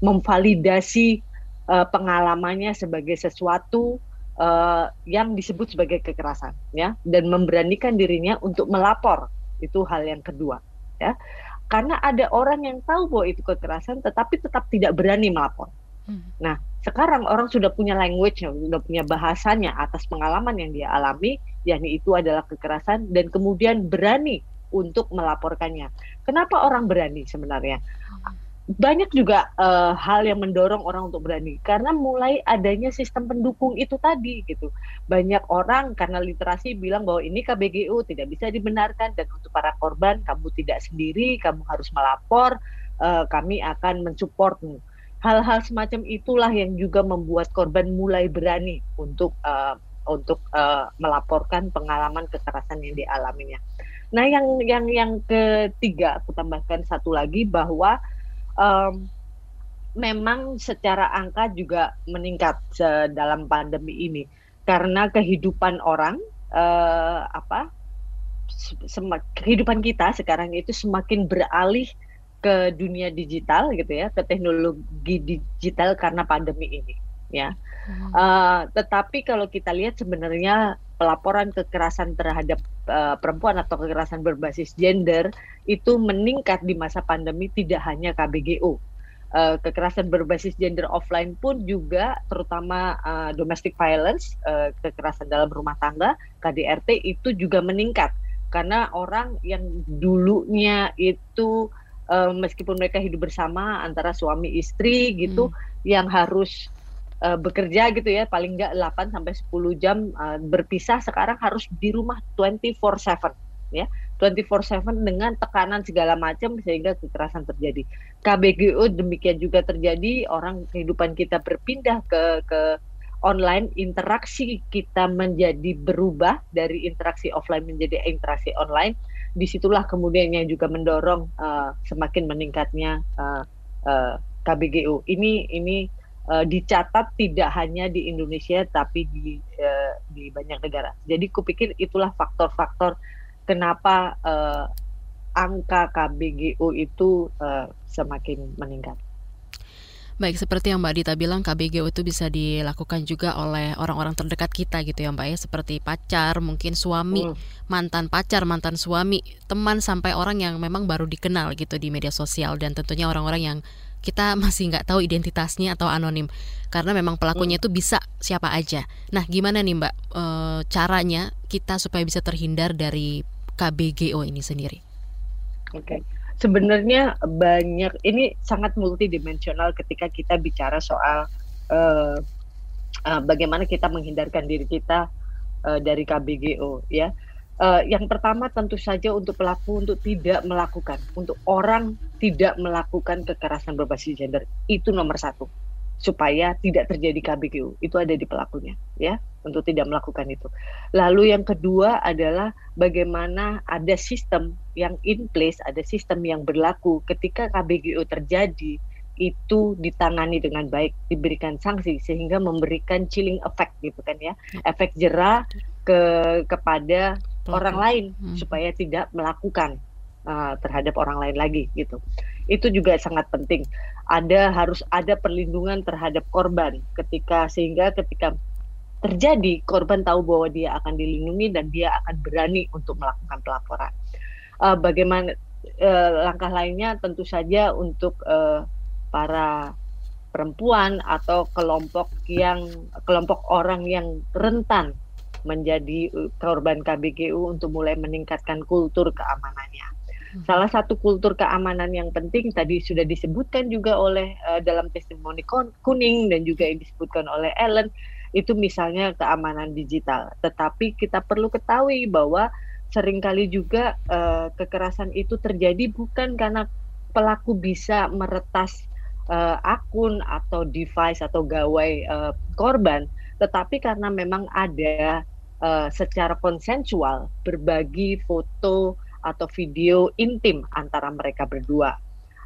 memvalidasi uh, pengalamannya sebagai sesuatu uh, yang disebut sebagai kekerasan, ya, dan memberanikan dirinya untuk melapor itu hal yang kedua, ya, karena ada orang yang tahu bahwa itu kekerasan, tetapi tetap tidak berani melapor. Hmm. Nah, sekarang orang sudah punya language, sudah punya bahasanya atas pengalaman yang dia alami, yakni itu adalah kekerasan dan kemudian berani untuk melaporkannya. Kenapa orang berani sebenarnya? Banyak juga uh, hal yang mendorong orang untuk berani karena mulai adanya sistem pendukung itu tadi gitu. Banyak orang karena literasi bilang bahwa ini KBGU tidak bisa dibenarkan dan untuk para korban kamu tidak sendiri, kamu harus melapor, uh, kami akan mensupportmu. Hal-hal semacam itulah yang juga membuat korban mulai berani untuk uh, untuk uh, melaporkan pengalaman kekerasan yang dialaminya. Nah, yang yang yang ketiga aku tambahkan satu lagi bahwa um, memang secara angka juga meningkat dalam pandemi ini karena kehidupan orang uh, apa kehidupan kita sekarang itu semakin beralih ke dunia digital gitu ya ke teknologi digital karena pandemi ini ya. Hmm. Uh, tetapi kalau kita lihat sebenarnya pelaporan kekerasan terhadap uh, perempuan atau kekerasan berbasis gender itu meningkat di masa pandemi tidak hanya KBGO. Uh, kekerasan berbasis gender offline pun juga terutama uh, domestic violence, uh, kekerasan dalam rumah tangga, KDRT itu juga meningkat karena orang yang dulunya itu uh, meskipun mereka hidup bersama antara suami istri gitu hmm. yang harus uh, bekerja gitu ya paling enggak 8 sampai 10 jam uh, berpisah sekarang harus di rumah 24/7 ya 24/7 dengan tekanan segala macam sehingga kekerasan terjadi. KBGO demikian juga terjadi, orang kehidupan kita berpindah ke ke online, interaksi kita menjadi berubah dari interaksi offline menjadi interaksi online. Di situlah kemudian yang juga mendorong uh, semakin meningkatnya uh, uh, KBGO. Ini ini uh, dicatat tidak hanya di Indonesia tapi di uh, di banyak negara. Jadi kupikir itulah faktor-faktor kenapa uh, angka KBGO itu uh, semakin meningkat. Baik, seperti yang Mbak Dita bilang, KBGO itu bisa dilakukan juga oleh orang-orang terdekat kita gitu ya Mbak ya, seperti pacar, mungkin suami, hmm. mantan pacar, mantan suami, teman sampai orang yang memang baru dikenal gitu di media sosial dan tentunya orang-orang yang kita masih nggak tahu identitasnya atau anonim karena memang pelakunya hmm. itu bisa siapa aja. Nah, gimana nih Mbak e, caranya kita supaya bisa terhindar dari KBGO ini sendiri? Oke. Okay. Sebenarnya banyak ini sangat multidimensional ketika kita bicara soal uh, uh, bagaimana kita menghindarkan diri kita uh, dari KBGO ya. Uh, yang pertama tentu saja untuk pelaku untuk tidak melakukan, untuk orang tidak melakukan kekerasan berbasis gender itu nomor satu supaya tidak terjadi KBGU itu ada di pelakunya ya untuk tidak melakukan itu. Lalu yang kedua adalah bagaimana ada sistem yang in place, ada sistem yang berlaku ketika KBGU terjadi itu ditangani dengan baik, diberikan sanksi sehingga memberikan chilling effect gitu kan ya, efek jerah ke kepada Pelaku. orang lain hmm. supaya tidak melakukan uh, terhadap orang lain lagi gitu. Itu juga sangat penting. Ada harus ada perlindungan terhadap korban ketika sehingga ketika terjadi korban tahu bahwa dia akan dilindungi dan dia akan berani untuk melakukan pelaporan. Uh, bagaimana uh, langkah lainnya tentu saja untuk uh, para perempuan atau kelompok yang kelompok orang yang rentan menjadi korban KBGU untuk mulai meningkatkan kultur keamanannya. Salah satu kultur keamanan yang penting tadi sudah disebutkan juga oleh uh, dalam testimoni kuning dan juga yang disebutkan oleh Ellen itu misalnya keamanan digital. Tetapi kita perlu ketahui bahwa sering kali juga uh, kekerasan itu terjadi bukan karena pelaku bisa meretas uh, akun atau device atau gawai uh, korban, tetapi karena memang ada uh, secara konsensual berbagi foto atau video intim antara mereka berdua.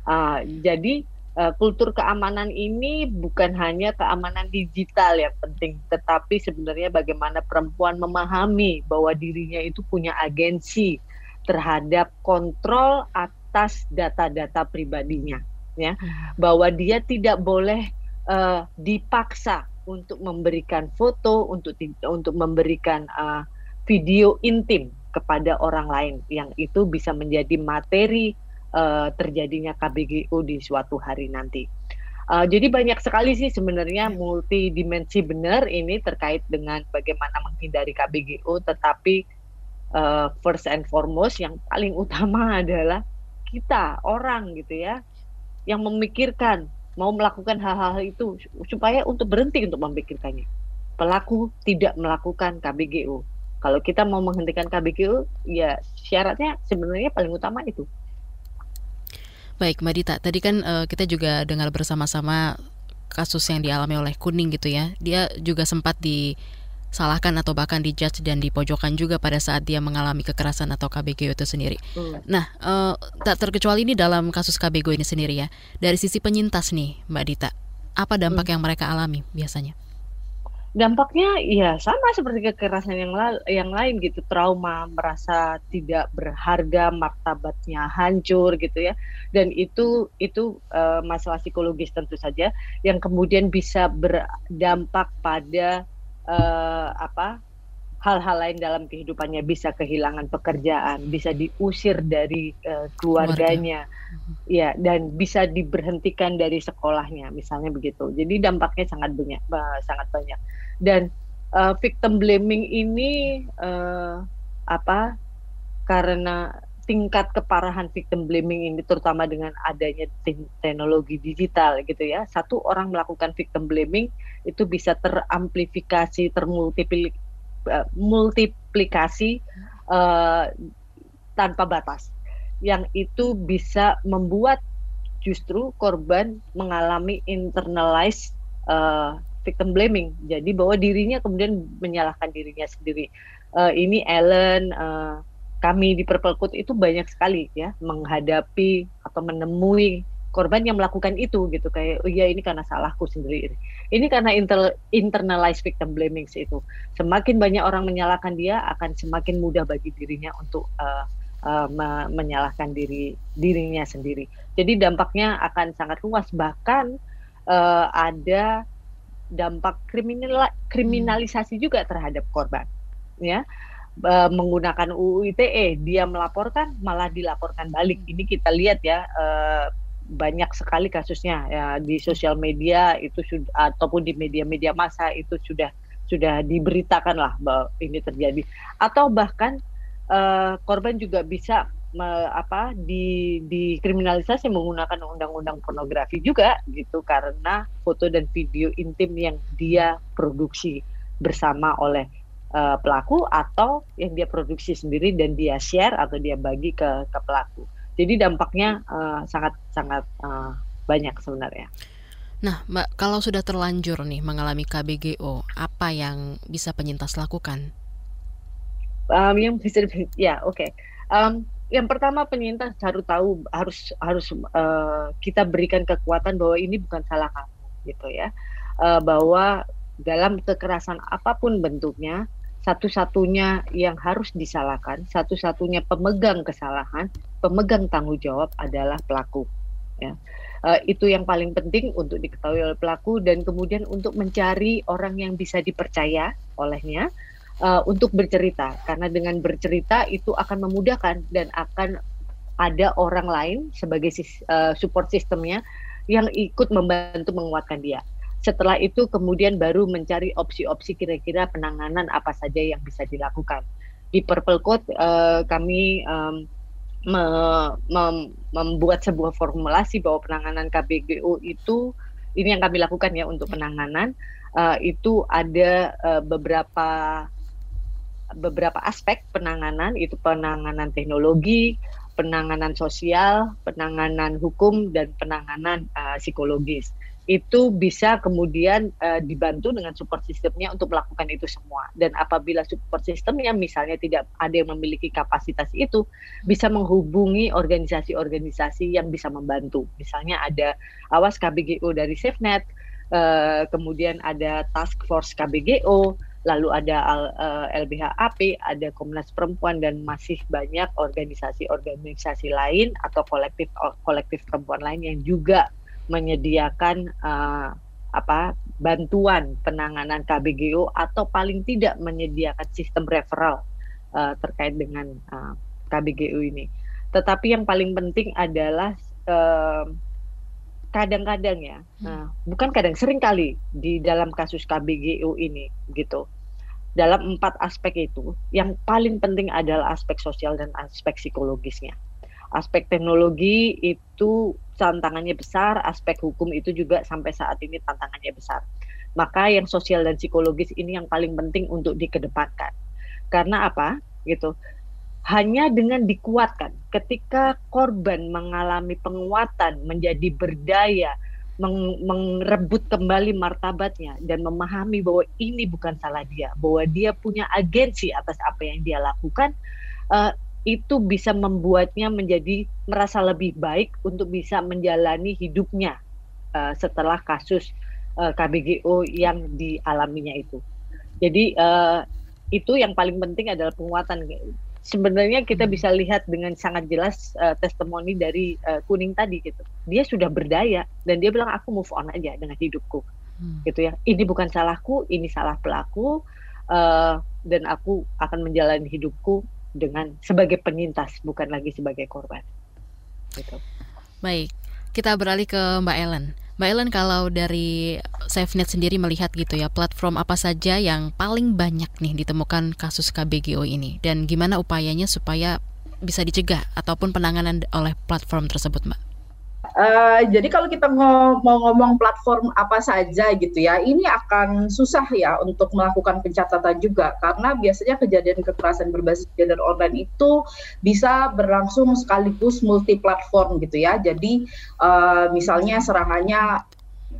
Uh, jadi uh, kultur keamanan ini bukan hanya keamanan digital yang penting, tetapi sebenarnya bagaimana perempuan memahami bahwa dirinya itu punya agensi terhadap kontrol atas data-data pribadinya, ya, bahwa dia tidak boleh uh, dipaksa untuk memberikan foto, untuk untuk memberikan uh, video intim kepada orang lain. Yang itu bisa menjadi materi uh, terjadinya KBGU di suatu hari nanti. Uh, jadi banyak sekali sih sebenarnya multidimensi benar ini terkait dengan bagaimana menghindari KBGU, tetapi uh, first and foremost yang paling utama adalah kita orang gitu ya yang memikirkan mau melakukan hal-hal itu supaya untuk berhenti untuk memikirkannya. Pelaku tidak melakukan KBGU kalau kita mau menghentikan KBQ, ya syaratnya sebenarnya paling utama itu. Baik, Mbak Dita, tadi kan uh, kita juga dengar bersama-sama kasus yang dialami oleh Kuning gitu ya. Dia juga sempat disalahkan atau bahkan dijudge dan dipojokkan juga pada saat dia mengalami kekerasan atau KBG itu sendiri. Hmm. Nah, uh, tak terkecuali ini dalam kasus KBG ini sendiri ya. Dari sisi penyintas nih, Mbak Dita, apa dampak hmm. yang mereka alami biasanya? Dampaknya ya sama seperti kekerasan yang la yang lain gitu trauma merasa tidak berharga martabatnya hancur gitu ya dan itu itu uh, masalah psikologis tentu saja yang kemudian bisa berdampak pada uh, apa hal-hal lain dalam kehidupannya bisa kehilangan pekerjaan, bisa diusir dari uh, keluarganya, Keluarga. ya dan bisa diberhentikan dari sekolahnya, misalnya begitu. Jadi dampaknya sangat banyak, sangat banyak. Dan uh, victim blaming ini uh, apa? Karena tingkat keparahan victim blaming ini terutama dengan adanya teknologi digital gitu ya. Satu orang melakukan victim blaming itu bisa teramplifikasi, termultiplikasi uh, multiplikasi uh, tanpa batas yang itu bisa membuat justru korban mengalami internalized uh, victim blaming. Jadi bahwa dirinya kemudian menyalahkan dirinya sendiri. Uh, ini Ellen, uh, kami di Purple Code itu banyak sekali ya menghadapi atau menemui korban yang melakukan itu gitu. Kayak oh iya ini karena salahku sendiri. Ini karena inter, internalized victim blaming itu. Semakin banyak orang menyalahkan dia akan semakin mudah bagi dirinya untuk uh, uh, me menyalahkan diri dirinya sendiri. Jadi dampaknya akan sangat luas. Bahkan uh, ada dampak kriminal kriminalisasi juga terhadap korban ya. Uh, menggunakan UU ITE dia melaporkan malah dilaporkan balik. Ini kita lihat ya uh, banyak sekali kasusnya ya di sosial media itu sudah ataupun di media-media massa itu sudah sudah diberitakan lah bahwa ini terjadi. Atau bahkan uh, korban juga bisa me, apa di dikriminalisasi menggunakan undang-undang pornografi juga gitu karena foto dan video intim yang dia produksi bersama oleh uh, pelaku atau yang dia produksi sendiri dan dia share atau dia bagi ke ke pelaku jadi dampaknya uh, sangat sangat uh, banyak sebenarnya. Nah, Mbak, kalau sudah terlanjur nih mengalami KBGO, apa yang bisa penyintas lakukan? Um, yang bisa ya oke. Okay. Um, yang pertama penyintas harus tahu harus harus uh, kita berikan kekuatan bahwa ini bukan salah kamu gitu ya. Uh, bahwa dalam kekerasan apa pun bentuknya satu-satunya yang harus disalahkan, satu-satunya pemegang kesalahan, pemegang tanggung jawab adalah pelaku. Ya. Uh, itu yang paling penting untuk diketahui oleh pelaku dan kemudian untuk mencari orang yang bisa dipercaya olehnya uh, untuk bercerita karena dengan bercerita itu akan memudahkan dan akan ada orang lain sebagai uh, support sistemnya yang ikut membantu menguatkan dia. Setelah itu kemudian baru mencari opsi-opsi kira-kira penanganan apa saja yang bisa dilakukan. Di Purple Code uh, kami um, me, mem, membuat sebuah formulasi bahwa penanganan KBGO itu ini yang kami lakukan ya untuk penanganan uh, itu ada uh, beberapa beberapa aspek penanganan itu penanganan teknologi, penanganan sosial, penanganan hukum dan penanganan uh, psikologis itu bisa kemudian uh, dibantu dengan support sistemnya untuk melakukan itu semua. Dan apabila support sistemnya misalnya tidak ada yang memiliki kapasitas itu, bisa menghubungi organisasi-organisasi yang bisa membantu. Misalnya ada awas KBGO dari SafeNet, uh, kemudian ada Task Force KBGO, lalu ada uh, eh, LBH ada Komnas Perempuan dan masih banyak organisasi-organisasi lain atau kolektif kolektif perempuan lain yang juga menyediakan uh, apa bantuan penanganan KBGO atau paling tidak menyediakan sistem referral uh, terkait dengan uh, KBGO ini. Tetapi yang paling penting adalah kadang-kadang ya, uh, bukan kadang sering kali di dalam kasus KBGO ini gitu. Dalam empat aspek itu, yang paling penting adalah aspek sosial dan aspek psikologisnya aspek teknologi itu tantangannya besar, aspek hukum itu juga sampai saat ini tantangannya besar. Maka yang sosial dan psikologis ini yang paling penting untuk dikedepankan. Karena apa? Gitu. Hanya dengan dikuatkan ketika korban mengalami penguatan, menjadi berdaya, meng merebut kembali martabatnya dan memahami bahwa ini bukan salah dia, bahwa dia punya agensi atas apa yang dia lakukan, uh, itu bisa membuatnya menjadi merasa lebih baik untuk bisa menjalani hidupnya uh, setelah kasus uh, eh, KBGO yang dialaminya itu. Jadi uh, itu yang paling penting adalah penguatan. Sebenarnya kita bisa lihat dengan sangat jelas uh, testimoni dari uh, kuning tadi gitu. Dia sudah berdaya dan dia bilang aku move on aja dengan hidupku, hmm. gitu ya. Ini bukan salahku, ini salah pelaku uh, dan aku akan menjalani hidupku dengan sebagai penyintas bukan lagi sebagai korban. Gitu. Baik, kita beralih ke Mbak Ellen. Mbak Ellen kalau dari SafeNet sendiri melihat gitu ya, platform apa saja yang paling banyak nih ditemukan kasus KBGO ini dan gimana upayanya supaya bisa dicegah ataupun penanganan oleh platform tersebut, Mbak? Uh, jadi kalau kita mau ngomong platform apa saja gitu ya, ini akan susah ya untuk melakukan pencatatan juga karena biasanya kejadian kekerasan berbasis gender online itu bisa berlangsung sekaligus multi platform gitu ya. Jadi uh, misalnya serangannya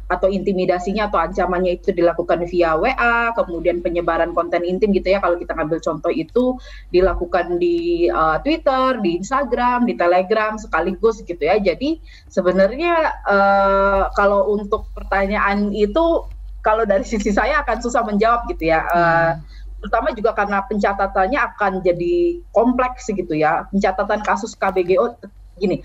atau intimidasinya atau ancamannya itu dilakukan via WA, kemudian penyebaran konten intim gitu ya kalau kita ngambil contoh itu dilakukan di uh, Twitter, di Instagram, di Telegram sekaligus gitu ya. Jadi sebenarnya uh, kalau untuk pertanyaan itu kalau dari sisi saya akan susah menjawab gitu ya. Uh, terutama juga karena pencatatannya akan jadi kompleks gitu ya. Pencatatan kasus KBGO gini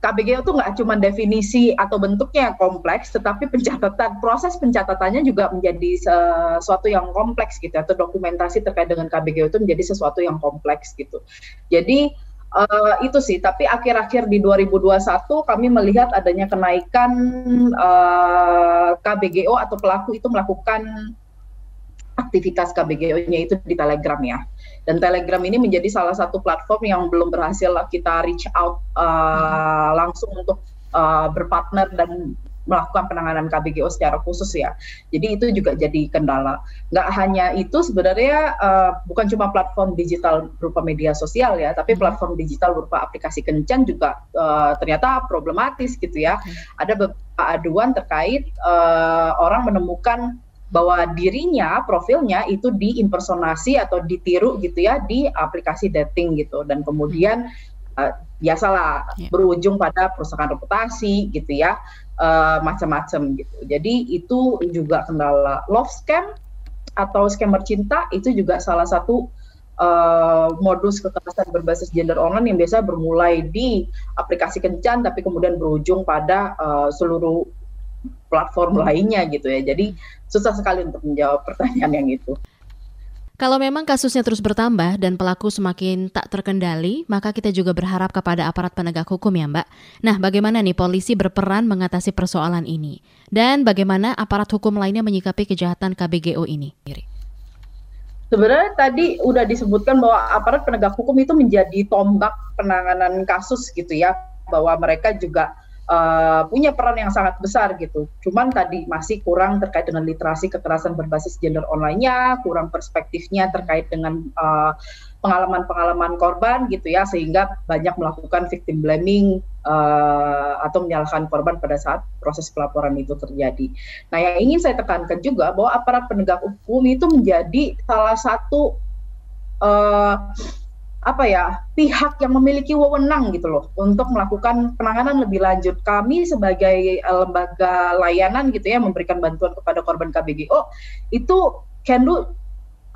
KBGO itu nggak cuma definisi atau bentuknya yang kompleks, tetapi pencatatan proses pencatatannya juga menjadi sesuatu yang kompleks gitu atau dokumentasi terkait dengan KBGO itu menjadi sesuatu yang kompleks gitu. Jadi uh, itu sih, tapi akhir-akhir di 2021 kami melihat adanya kenaikan uh, eh, KBGO atau pelaku itu melakukan aktivitas KBGO-nya itu di Telegram ya. Dan Telegram ini menjadi salah satu platform yang belum berhasil kita reach out uh, langsung untuk uh, berpartner dan melakukan penanganan KBGO secara khusus ya. Jadi itu juga jadi kendala. Nggak hanya itu sebenarnya uh, bukan cuma platform digital berupa media sosial ya, tapi hmm. platform digital berupa aplikasi kencan juga uh, ternyata problematis gitu ya. Hmm. Ada beberapa aduan terkait uh, orang menemukan bahwa dirinya profilnya itu diimpersonasi atau ditiru gitu ya di aplikasi dating gitu. Dan kemudian uh, biasalah yeah. berujung pada perusahaan reputasi gitu ya uh, macam-macam gitu. Jadi itu juga kendala love scam atau scammer cinta itu juga salah satu uh, modus kekerasan berbasis gender online yang biasa bermulai di aplikasi kencan tapi kemudian berujung pada uh, seluruh platform lainnya gitu ya. Jadi susah sekali untuk menjawab pertanyaan yang itu. Kalau memang kasusnya terus bertambah dan pelaku semakin tak terkendali, maka kita juga berharap kepada aparat penegak hukum ya Mbak. Nah, bagaimana nih polisi berperan mengatasi persoalan ini? Dan bagaimana aparat hukum lainnya menyikapi kejahatan KBGO ini? Sebenarnya tadi udah disebutkan bahwa aparat penegak hukum itu menjadi tombak penanganan kasus gitu ya, bahwa mereka juga uh, punya peran yang sangat besar gitu. Cuman tadi masih kurang terkait dengan literasi kekerasan berbasis gender online-nya, kurang perspektifnya terkait dengan eh, pengalaman-pengalaman korban gitu ya, sehingga banyak melakukan victim blaming uh, atau menyalahkan korban pada saat proses pelaporan itu terjadi. Nah, yang ingin saya tekankan juga bahwa aparat penegak hukum itu menjadi salah satu uh, apa ya pihak yang memiliki wewenang gitu loh untuk melakukan penanganan lebih lanjut. Kami sebagai uh, lembaga layanan gitu ya memberikan bantuan kepada korban KBGO itu can do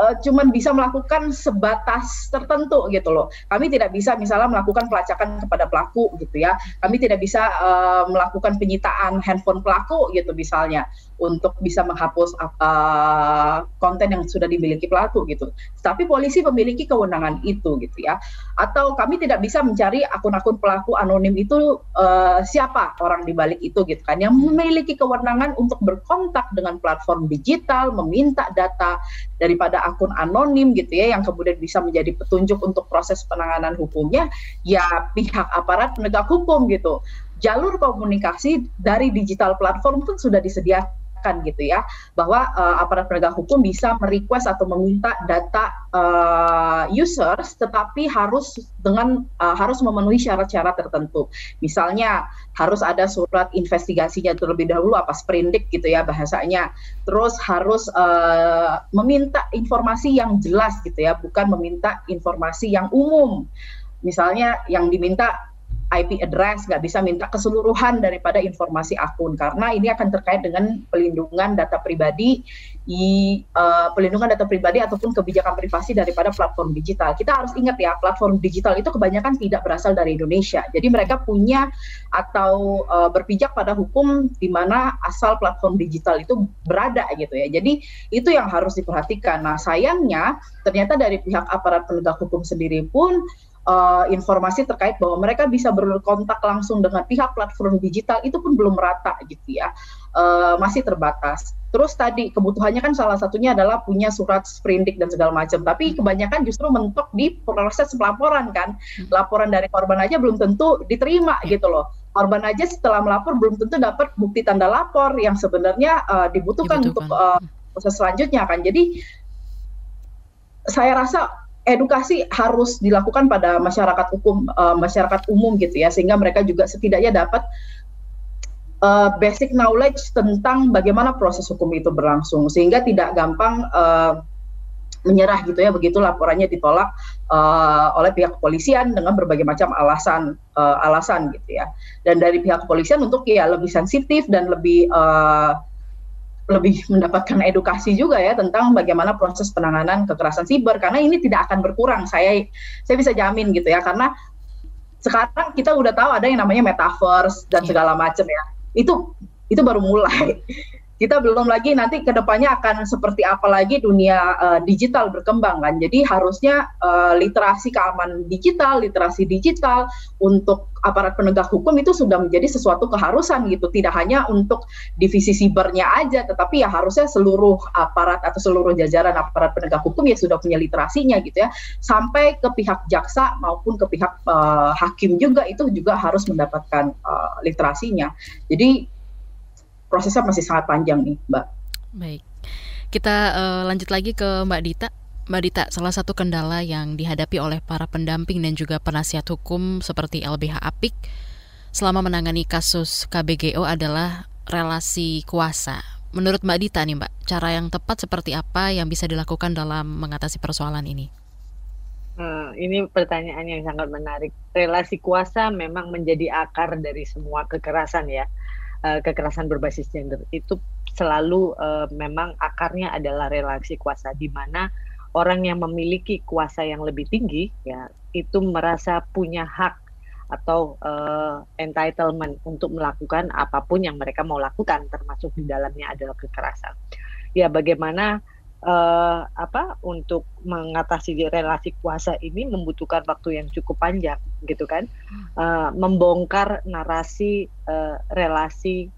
uh, cuman bisa melakukan sebatas tertentu gitu loh. Kami tidak bisa misalnya melakukan pelacakan kepada pelaku gitu ya. Kami tidak bisa uh, melakukan penyitaan handphone pelaku gitu misalnya untuk bisa menghapus uh, konten yang sudah dimiliki pelaku gitu. Tapi polisi memiliki kewenangan itu gitu ya. Atau kami tidak bisa mencari akun-akun pelaku anonim itu uh, siapa orang di balik itu gitu kan yang memiliki kewenangan untuk berkontak dengan platform digital, meminta data daripada akun anonim gitu ya yang kemudian bisa menjadi petunjuk untuk proses penanganan hukumnya ya pihak aparat penegak hukum gitu jalur komunikasi dari digital platform pun sudah disediakan gitu ya bahwa uh, aparat penegak hukum bisa merequest atau meminta data uh, users tetapi harus dengan uh, harus memenuhi syarat-syarat tertentu. Misalnya harus ada surat investigasinya terlebih dahulu apa sprindik gitu ya bahasanya. Terus harus uh, meminta informasi yang jelas gitu ya, bukan meminta informasi yang umum. Misalnya yang diminta IP address, nggak bisa minta keseluruhan daripada informasi akun karena ini akan terkait dengan pelindungan data pribadi, i, uh, pelindungan data pribadi ataupun kebijakan privasi daripada platform digital. Kita harus ingat ya, platform digital itu kebanyakan tidak berasal dari Indonesia. Jadi mereka punya atau uh, berpijak pada hukum di mana asal platform digital itu berada gitu ya. Jadi itu yang harus diperhatikan. Nah, sayangnya ternyata dari pihak aparat penegak hukum sendiri pun uh, informasi terkait bahwa mereka bisa berkontak langsung dengan pihak platform digital itu pun belum merata gitu ya uh, masih terbatas. Terus tadi kebutuhannya kan salah satunya adalah punya surat sprindik dan segala macam. Tapi kebanyakan justru mentok di proses pelaporan kan. Laporan dari korban aja belum tentu diterima gitu loh. korban aja setelah melapor belum tentu dapat bukti tanda lapor yang sebenarnya uh, dibutuhkan, dibutuhkan untuk uh, proses selanjutnya kan. Jadi saya rasa edukasi harus dilakukan pada masyarakat hukum uh, masyarakat umum gitu ya sehingga mereka juga setidaknya dapat uh, basic knowledge tentang bagaimana proses hukum itu berlangsung. Sehingga tidak gampang uh, menyerah gitu ya begitu laporannya ditolak uh, oleh pihak kepolisian dengan berbagai macam alasan uh, alasan gitu ya. Dan dari pihak kepolisian untuk ya lebih sensitif dan lebih uh, lebih mendapatkan edukasi juga ya tentang bagaimana proses penanganan kekerasan siber. Karena ini tidak akan berkurang saya saya bisa jamin gitu ya. Karena sekarang kita udah tahu ada yang namanya metaverse dan iya. segala macam ya. Itu itu baru mulai kita belum lagi nanti ke depannya akan seperti apa lagi dunia uh, digital berkembang kan. Jadi harusnya uh, literasi keamanan digital, literasi digital untuk aparat penegak hukum itu sudah menjadi sesuatu keharusan gitu. Tidak hanya untuk divisi sibernya aja, tetapi ya harusnya seluruh aparat atau seluruh jajaran aparat penegak hukum ya sudah punya literasinya gitu ya. Sampai ke pihak jaksa maupun ke pihak uh, hakim juga itu juga harus mendapatkan uh, literasinya. Jadi prosesnya masih sangat panjang nih, Mbak. Baik. Kita uh, lanjut lagi ke Mbak Dita. Mbak Dita, salah satu kendala yang dihadapi oleh para pendamping dan juga penasihat hukum seperti LBH Apik selama menangani kasus KBGO adalah relasi kuasa. Menurut Mbak Dita nih Mbak, cara yang tepat seperti apa yang bisa dilakukan dalam mengatasi persoalan ini? Hmm, ini pertanyaan yang sangat menarik. Relasi kuasa memang menjadi akar dari semua kekerasan ya uh, kekerasan berbasis gender itu selalu uh, memang akarnya adalah relasi kuasa di mana orang yang memiliki kuasa yang lebih tinggi ya itu merasa punya hak atau uh, entitlement untuk melakukan apa pun yang mereka mau lakukan termasuk di dalamnya adalah kekerasan. Ya bagaimana uh, apa untuk mengatasi relasi kuasa ini membutuhkan waktu yang cukup panjang gitu kan uh, membongkar narasi uh, relasi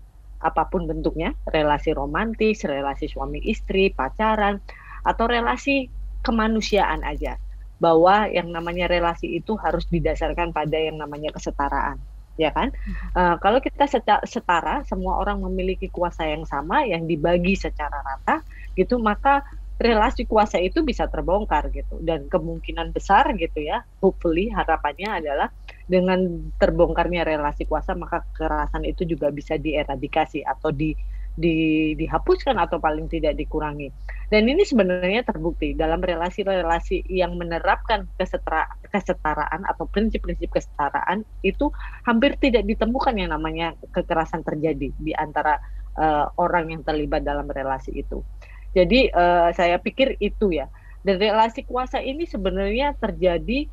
apa pun bentuknya relasi romantis relasi suami istri pacaran atau relasi kemanusiaan aja bahwa yang namanya relasi itu harus didasarkan pada yang namanya kesetaraan ya kan? Uh, kalau kita setara, semua orang memiliki kuasa yang sama, yang dibagi secara rata, gitu, maka relasi kuasa itu bisa terbongkar gitu. Dan kemungkinan besar gitu ya hopefully harapannya adalah dengan terbongkarnya relasi kuasa maka kekerasan itu juga bisa dieradikasi atau di, di dihapuskan atau paling tidak dikurangi. Dan ini sebenarnya terbukti dalam relasi-relasi yang menerapkan kesetara, kesetaraan atau prinsip-prinsip kesetaraan itu hampir tidak ditemukan yang namanya kekerasan terjadi di antara uh, orang yang terlibat dalam relasi itu jadi uh, saya pikir itu ya. Dan relasi kuasa ini sebenarnya terjadi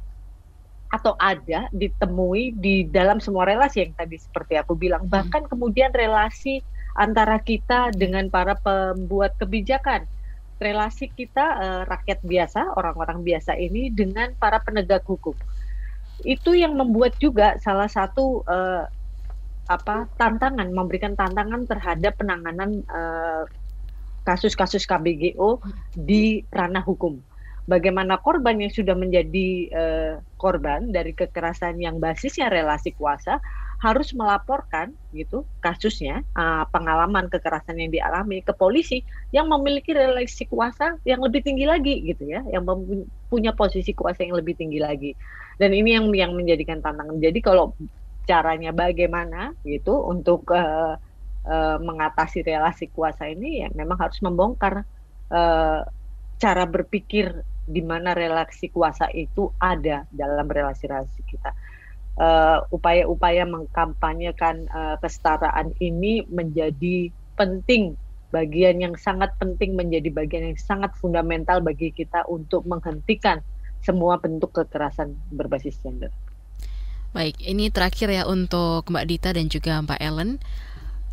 atau ada ditemui di dalam semua relasi yang tadi seperti aku bilang. Hmm. Bahkan kemudian relasi antara kita dengan para pembuat kebijakan. Relasi kita uh, rakyat biasa, orang-orang biasa ini dengan para penegak hukum. Itu yang membuat juga salah satu uh, apa tantangan memberikan tantangan terhadap penanganan uh, kasus-kasus KBGO di ranah hukum. Bagaimana korban yang sudah menjadi uh, korban dari kekerasan yang basisnya relasi kuasa harus melaporkan gitu kasusnya uh, pengalaman kekerasan yang dialami ke polisi yang memiliki relasi kuasa yang lebih tinggi lagi gitu ya yang punya posisi kuasa yang lebih tinggi lagi. Dan ini yang yang menjadikan tantangan. Jadi kalau caranya bagaimana gitu untuk uh, uh, mengatasi relasi kuasa ini ya memang harus membongkar uh, cara berpikir di mana relasi kuasa itu ada dalam relasi-relasi kita. Upaya-upaya uh, mengkampanyekan uh, kesetaraan ini menjadi penting, bagian yang sangat penting menjadi bagian yang sangat fundamental bagi kita untuk menghentikan semua bentuk kekerasan berbasis gender. Baik, ini terakhir ya untuk Mbak Dita dan juga Mbak Ellen.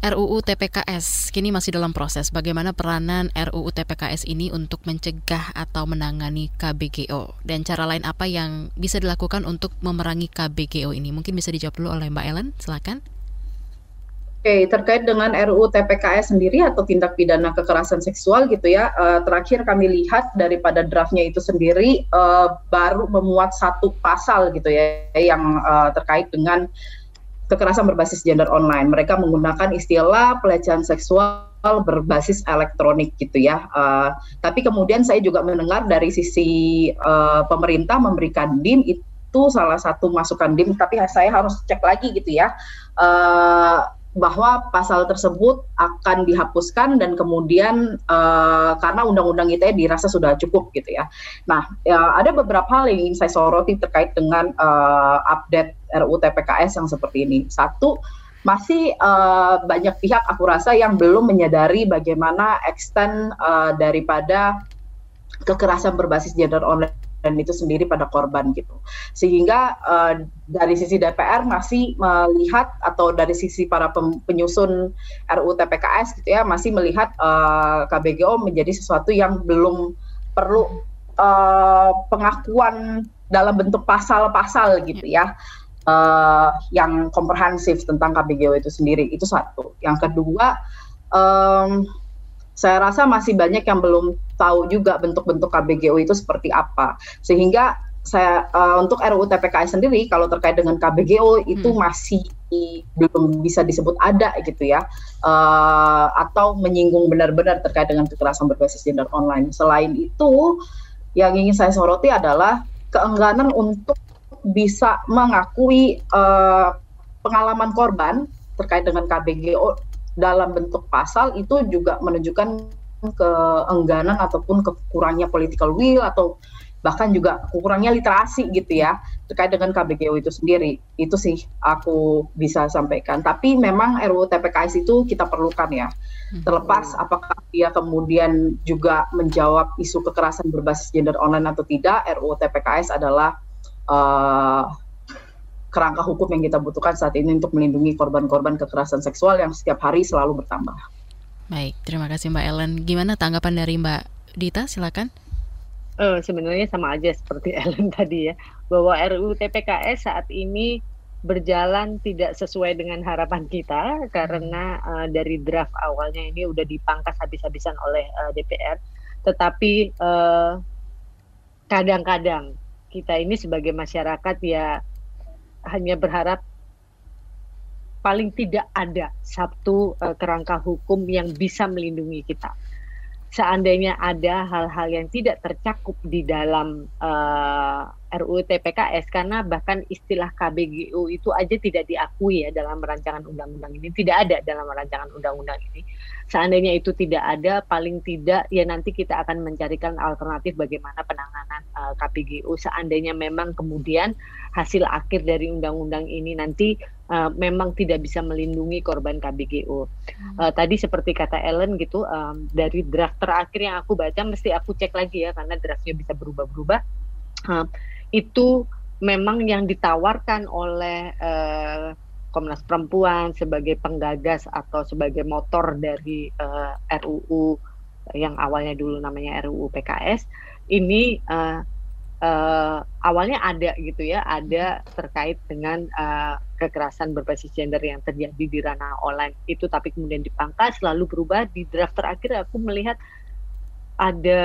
RUU TPKS kini masih dalam proses. Bagaimana peranan RUU TPKS ini untuk mencegah atau menangani KBGO dan cara lain apa yang bisa dilakukan untuk memerangi KBGO ini? Mungkin bisa dijawab dulu oleh Mbak Ellen, silakan. Oke, terkait dengan RUU TPKS sendiri atau tindak pidana kekerasan seksual gitu ya, uh, terakhir kami lihat daripada draftnya itu sendiri uh, baru memuat satu pasal gitu ya yang uh, terkait dengan kekerasan berbasis gender online. Mereka menggunakan istilah pelecehan seksual berbasis elektronik gitu ya. Uh, tapi kemudian saya juga mendengar dari sisi uh, pemerintah memberikan DIM itu salah satu masukan DIM, tapi saya harus cek lagi gitu ya. Uh, bahwa pasal tersebut akan dihapuskan dan kemudian uh, karena undang-undang ITE dirasa sudah cukup gitu ya. Nah, ya, ada beberapa hal yang ingin saya soroti terkait dengan uh, update RUU TPKS yang seperti ini. Satu, masih uh, banyak pihak aku rasa yang belum menyadari bagaimana extent uh, daripada kekerasan berbasis gender online dan itu sendiri pada korban gitu. Sehingga uh, dari sisi DPR masih melihat atau dari sisi para penyusun RUU TPKS gitu ya masih melihat uh, KBGO menjadi sesuatu yang belum perlu uh, pengakuan dalam bentuk pasal-pasal gitu ya. Uh, yang komprehensif tentang KBGO itu sendiri itu satu. Yang kedua um, saya rasa masih banyak yang belum tahu juga bentuk-bentuk KBGO itu seperti apa. Sehingga saya uh, untuk RUU TPKS sendiri kalau terkait dengan KBGO itu hmm. masih belum bisa disebut ada gitu ya uh, atau menyinggung benar-benar terkait dengan kekerasan berbasis gender online. Selain itu yang ingin saya soroti adalah keengganan untuk bisa mengakui uh, pengalaman korban terkait dengan KBGO dalam bentuk pasal itu juga menunjukkan keengganan ataupun kekurangnya political will atau bahkan juga kurangnya literasi gitu ya terkait dengan KBGO itu sendiri. Itu sih aku bisa sampaikan. Tapi memang RUU TPKS itu kita perlukan ya. Hmm. terlepas apakah dia kemudian juga menjawab isu kekerasan berbasis gender online atau tidak RUU TPKS adalah uh, kerangka hukum yang kita butuhkan saat ini untuk melindungi korban-korban kekerasan seksual yang setiap hari selalu bertambah. Baik, terima kasih Mbak Ellen. Gimana tanggapan dari Mbak Dita? Silakan. Uh, sebenarnya sama aja seperti Ellen tadi ya, bahwa RUU TPKS saat ini berjalan tidak sesuai dengan harapan kita karena uh, dari draft awalnya ini udah dipangkas habis-habisan oleh uh, DPR, tetapi kadang-kadang uh, kita ini sebagai masyarakat ya hanya berharap paling tidak ada satu uh, kerangka hukum yang bisa melindungi kita. Seandainya ada hal-hal yang tidak tercakup di dalam uh, RUU TPKS karena bahkan istilah KBGU itu aja tidak diakui ya dalam rancangan undang-undang ini tidak ada dalam rancangan undang-undang ini seandainya itu tidak ada paling tidak ya nanti kita akan mencarikan alternatif bagaimana penanganan uh, eh, KBGU seandainya memang kemudian hasil akhir dari undang-undang ini nanti uh, memang tidak bisa melindungi korban KBGU. Hmm. Uh, tadi seperti kata Ellen gitu um, dari draft terakhir yang aku baca mesti aku cek lagi ya karena draftnya bisa berubah-berubah. Uh, itu memang yang ditawarkan oleh uh, Komnas Perempuan sebagai penggagas atau sebagai motor dari uh, eh, RUU yang awalnya dulu namanya RUU PKS ini uh, uh, awalnya ada gitu ya ada terkait dengan uh, kekerasan berbasis gender yang terjadi di ranah online itu tapi kemudian dipangkas lalu berubah di draft terakhir. Aku melihat ada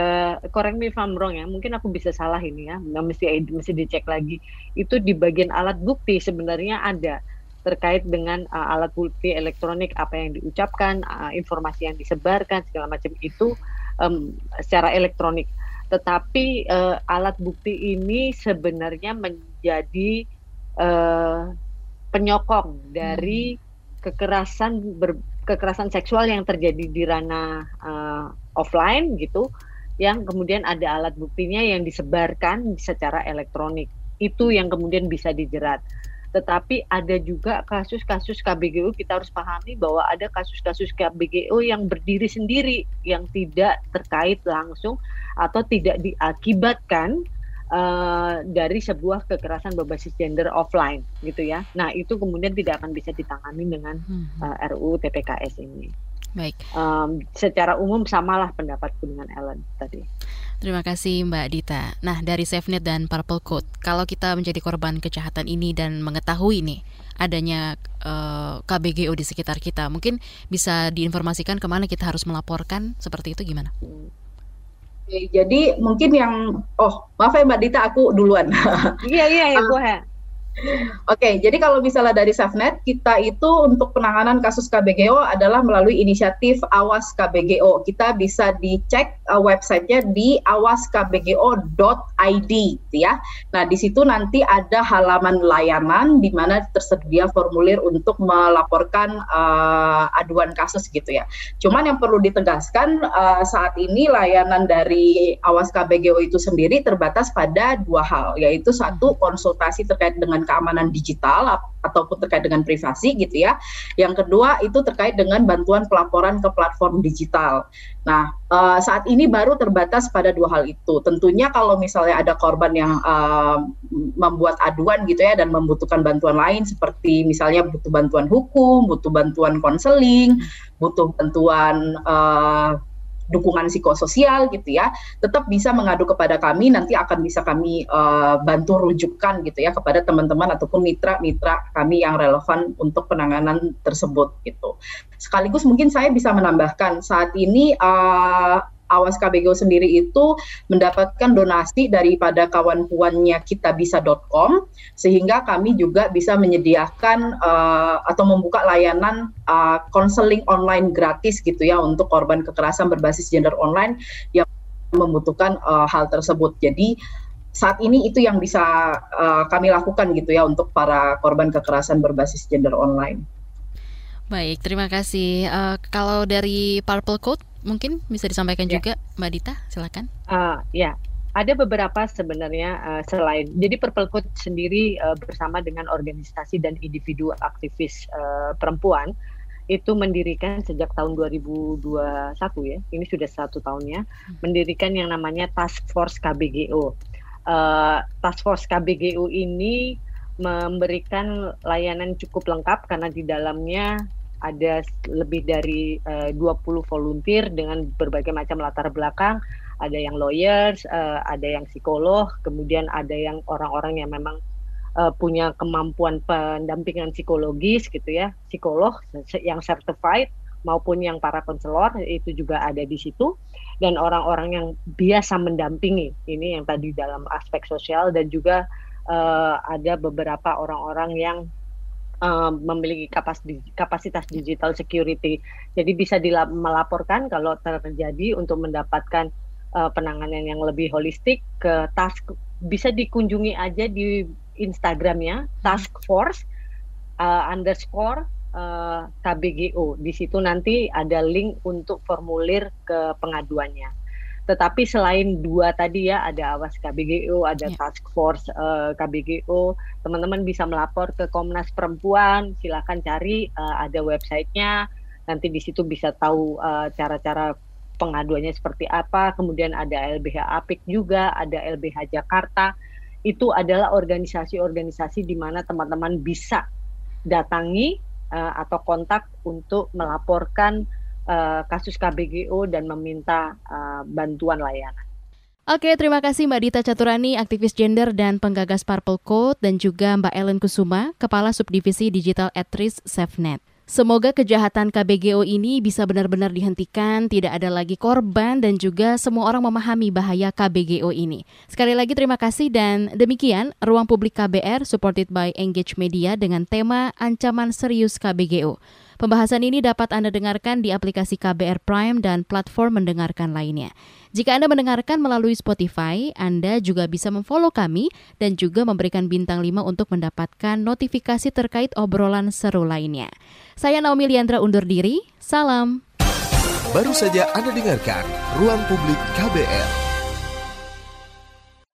correct me if I'm wrong ya mungkin aku bisa salah ini ya nggak mesti mesti dicek lagi itu di bagian alat bukti sebenarnya ada terkait dengan uh, alat bukti elektronik apa yang diucapkan uh, informasi yang disebarkan segala macam itu um, secara elektronik tetapi uh, alat bukti ini sebenarnya menjadi uh, penyokong dari hmm. kekerasan ber, kekerasan seksual yang terjadi di ranah uh, offline gitu yang kemudian ada alat buktinya yang disebarkan secara elektronik itu yang kemudian bisa dijerat tetapi ada juga kasus-kasus KBGO kita harus pahami bahwa ada kasus-kasus KBGO yang berdiri sendiri yang tidak terkait langsung atau tidak diakibatkan uh, dari sebuah kekerasan berbasis gender offline gitu ya. Nah, itu kemudian tidak akan bisa ditangani dengan uh, eh, RUU TPKS ini. Baik. Um, secara umum samalah pendapatku dengan Ellen tadi. Terima kasih Mbak Dita. Nah dari SafeNet dan Purple Code, kalau kita menjadi korban kejahatan ini dan mengetahui nih adanya uh, eh, KBGO di sekitar kita, mungkin bisa diinformasikan ke mana kita harus melaporkan seperti itu gimana? Oke, jadi mungkin yang oh maaf ya Mbak Dita aku duluan. iya iya ya, uh, Oke, jadi kalau misalnya dari SafeNet, kita itu untuk penanganan kasus KBGO adalah melalui inisiatif Awas KBGO. Kita bisa dicek uh, websitenya di awaskbgo.id, gitu ya. Nah, di situ nanti ada halaman layanan di mana tersedia formulir untuk melaporkan uh, aduan kasus gitu ya. Cuman yang perlu ditegaskan uh, saat ini layanan dari Awas KBGO itu sendiri terbatas pada dua hal, yaitu satu konsultasi terkait dengan keamanan digital ataupun terkait dengan privasi gitu ya. Yang kedua itu terkait dengan bantuan pelaporan ke platform digital. Nah, uh, saat ini baru terbatas pada dua hal itu. Tentunya kalau misalnya ada korban yang uh, membuat aduan gitu ya dan membutuhkan bantuan lain seperti misalnya butuh bantuan hukum, butuh bantuan konseling, butuh bantuan uh, dukungan psikososial gitu ya, tetap bisa mengadu kepada kami. Nanti akan bisa kami uh, bantu rujukan gitu ya kepada teman-teman ataupun mitra-mitra kami yang relevan untuk penanganan tersebut gitu. Sekaligus mungkin saya bisa menambahkan saat ini uh, Awas KBGO sendiri itu mendapatkan donasi daripada kawan puannya kitabisa.com sehingga kami juga bisa menyediakan uh, atau membuka layanan konseling uh, online gratis gitu ya untuk korban kekerasan berbasis gender online yang membutuhkan uh, hal tersebut. Jadi saat ini itu yang bisa uh, kami lakukan gitu ya untuk para korban kekerasan berbasis gender online. Baik, terima kasih. Uh, kalau dari Purple Code mungkin bisa disampaikan ya. juga Mbak Dita, silakan. Uh, ya, ada beberapa sebenarnya uh, selain jadi Purple Code sendiri uh, bersama dengan organisasi dan individu aktivis uh, perempuan itu mendirikan sejak tahun 2021 ya ini sudah satu tahunnya hmm. mendirikan yang namanya Task Force KBGO uh, Task Force KBGO ini memberikan layanan cukup lengkap karena di dalamnya ada lebih dari eh, uh, 20 volunteer dengan berbagai macam latar belakang. Ada yang lawyers uh, ada yang psikolog kemudian ada yang orang-orang yang memang uh, punya kemampuan pendampingan psikologis gitu ya. Psikolog yang certified maupun yang para konselor itu juga ada di situ. Dan orang-orang yang biasa mendampingi ini yang tadi dalam aspek sosial dan juga uh, ada beberapa orang-orang yang um, memiliki kapasitas, kapasitas digital security. Jadi bisa melaporkan kalau terjadi untuk mendapatkan uh, penanganan yang lebih holistik ke task bisa dikunjungi aja di Instagramnya task force uh, underscore uh, KBGO. Di situ nanti ada link untuk formulir ke pengaduannya. Tetapi selain dua tadi ya, ada Awas KBGO, ada yeah. Task Force uh, eh, KBGO, teman-teman bisa melapor ke Komnas Perempuan, silakan cari uh, ada websitenya, nanti di situ bisa tahu uh, cara-cara pengaduannya seperti apa, kemudian ada LBH Apik juga, ada LBH Jakarta, itu adalah organisasi-organisasi di mana teman-teman bisa datangi uh, atau kontak untuk melaporkan uh, kasus KBGO dan meminta uh, bantuan layanan. Oke, terima kasih Mbak Dita Caturani, aktivis gender dan penggagas Purple Code, dan juga Mbak Ellen Kusuma, Kepala Subdivisi Digital Atris SafeNet. Semoga kejahatan KBGO ini bisa benar-benar dihentikan, tidak ada lagi korban dan juga semua orang memahami bahaya KBGO ini. Sekali lagi terima kasih dan demikian Ruang Publik KBR supported by Engage Media dengan tema Ancaman Serius KBGO. Pembahasan ini dapat Anda dengarkan di aplikasi KBR Prime dan platform mendengarkan lainnya. Jika Anda mendengarkan melalui Spotify, Anda juga bisa memfollow kami dan juga memberikan bintang 5 untuk mendapatkan notifikasi terkait obrolan seru lainnya. Saya Naomi Liandra undur diri, salam. Baru saja Anda dengarkan Ruang Publik KBR.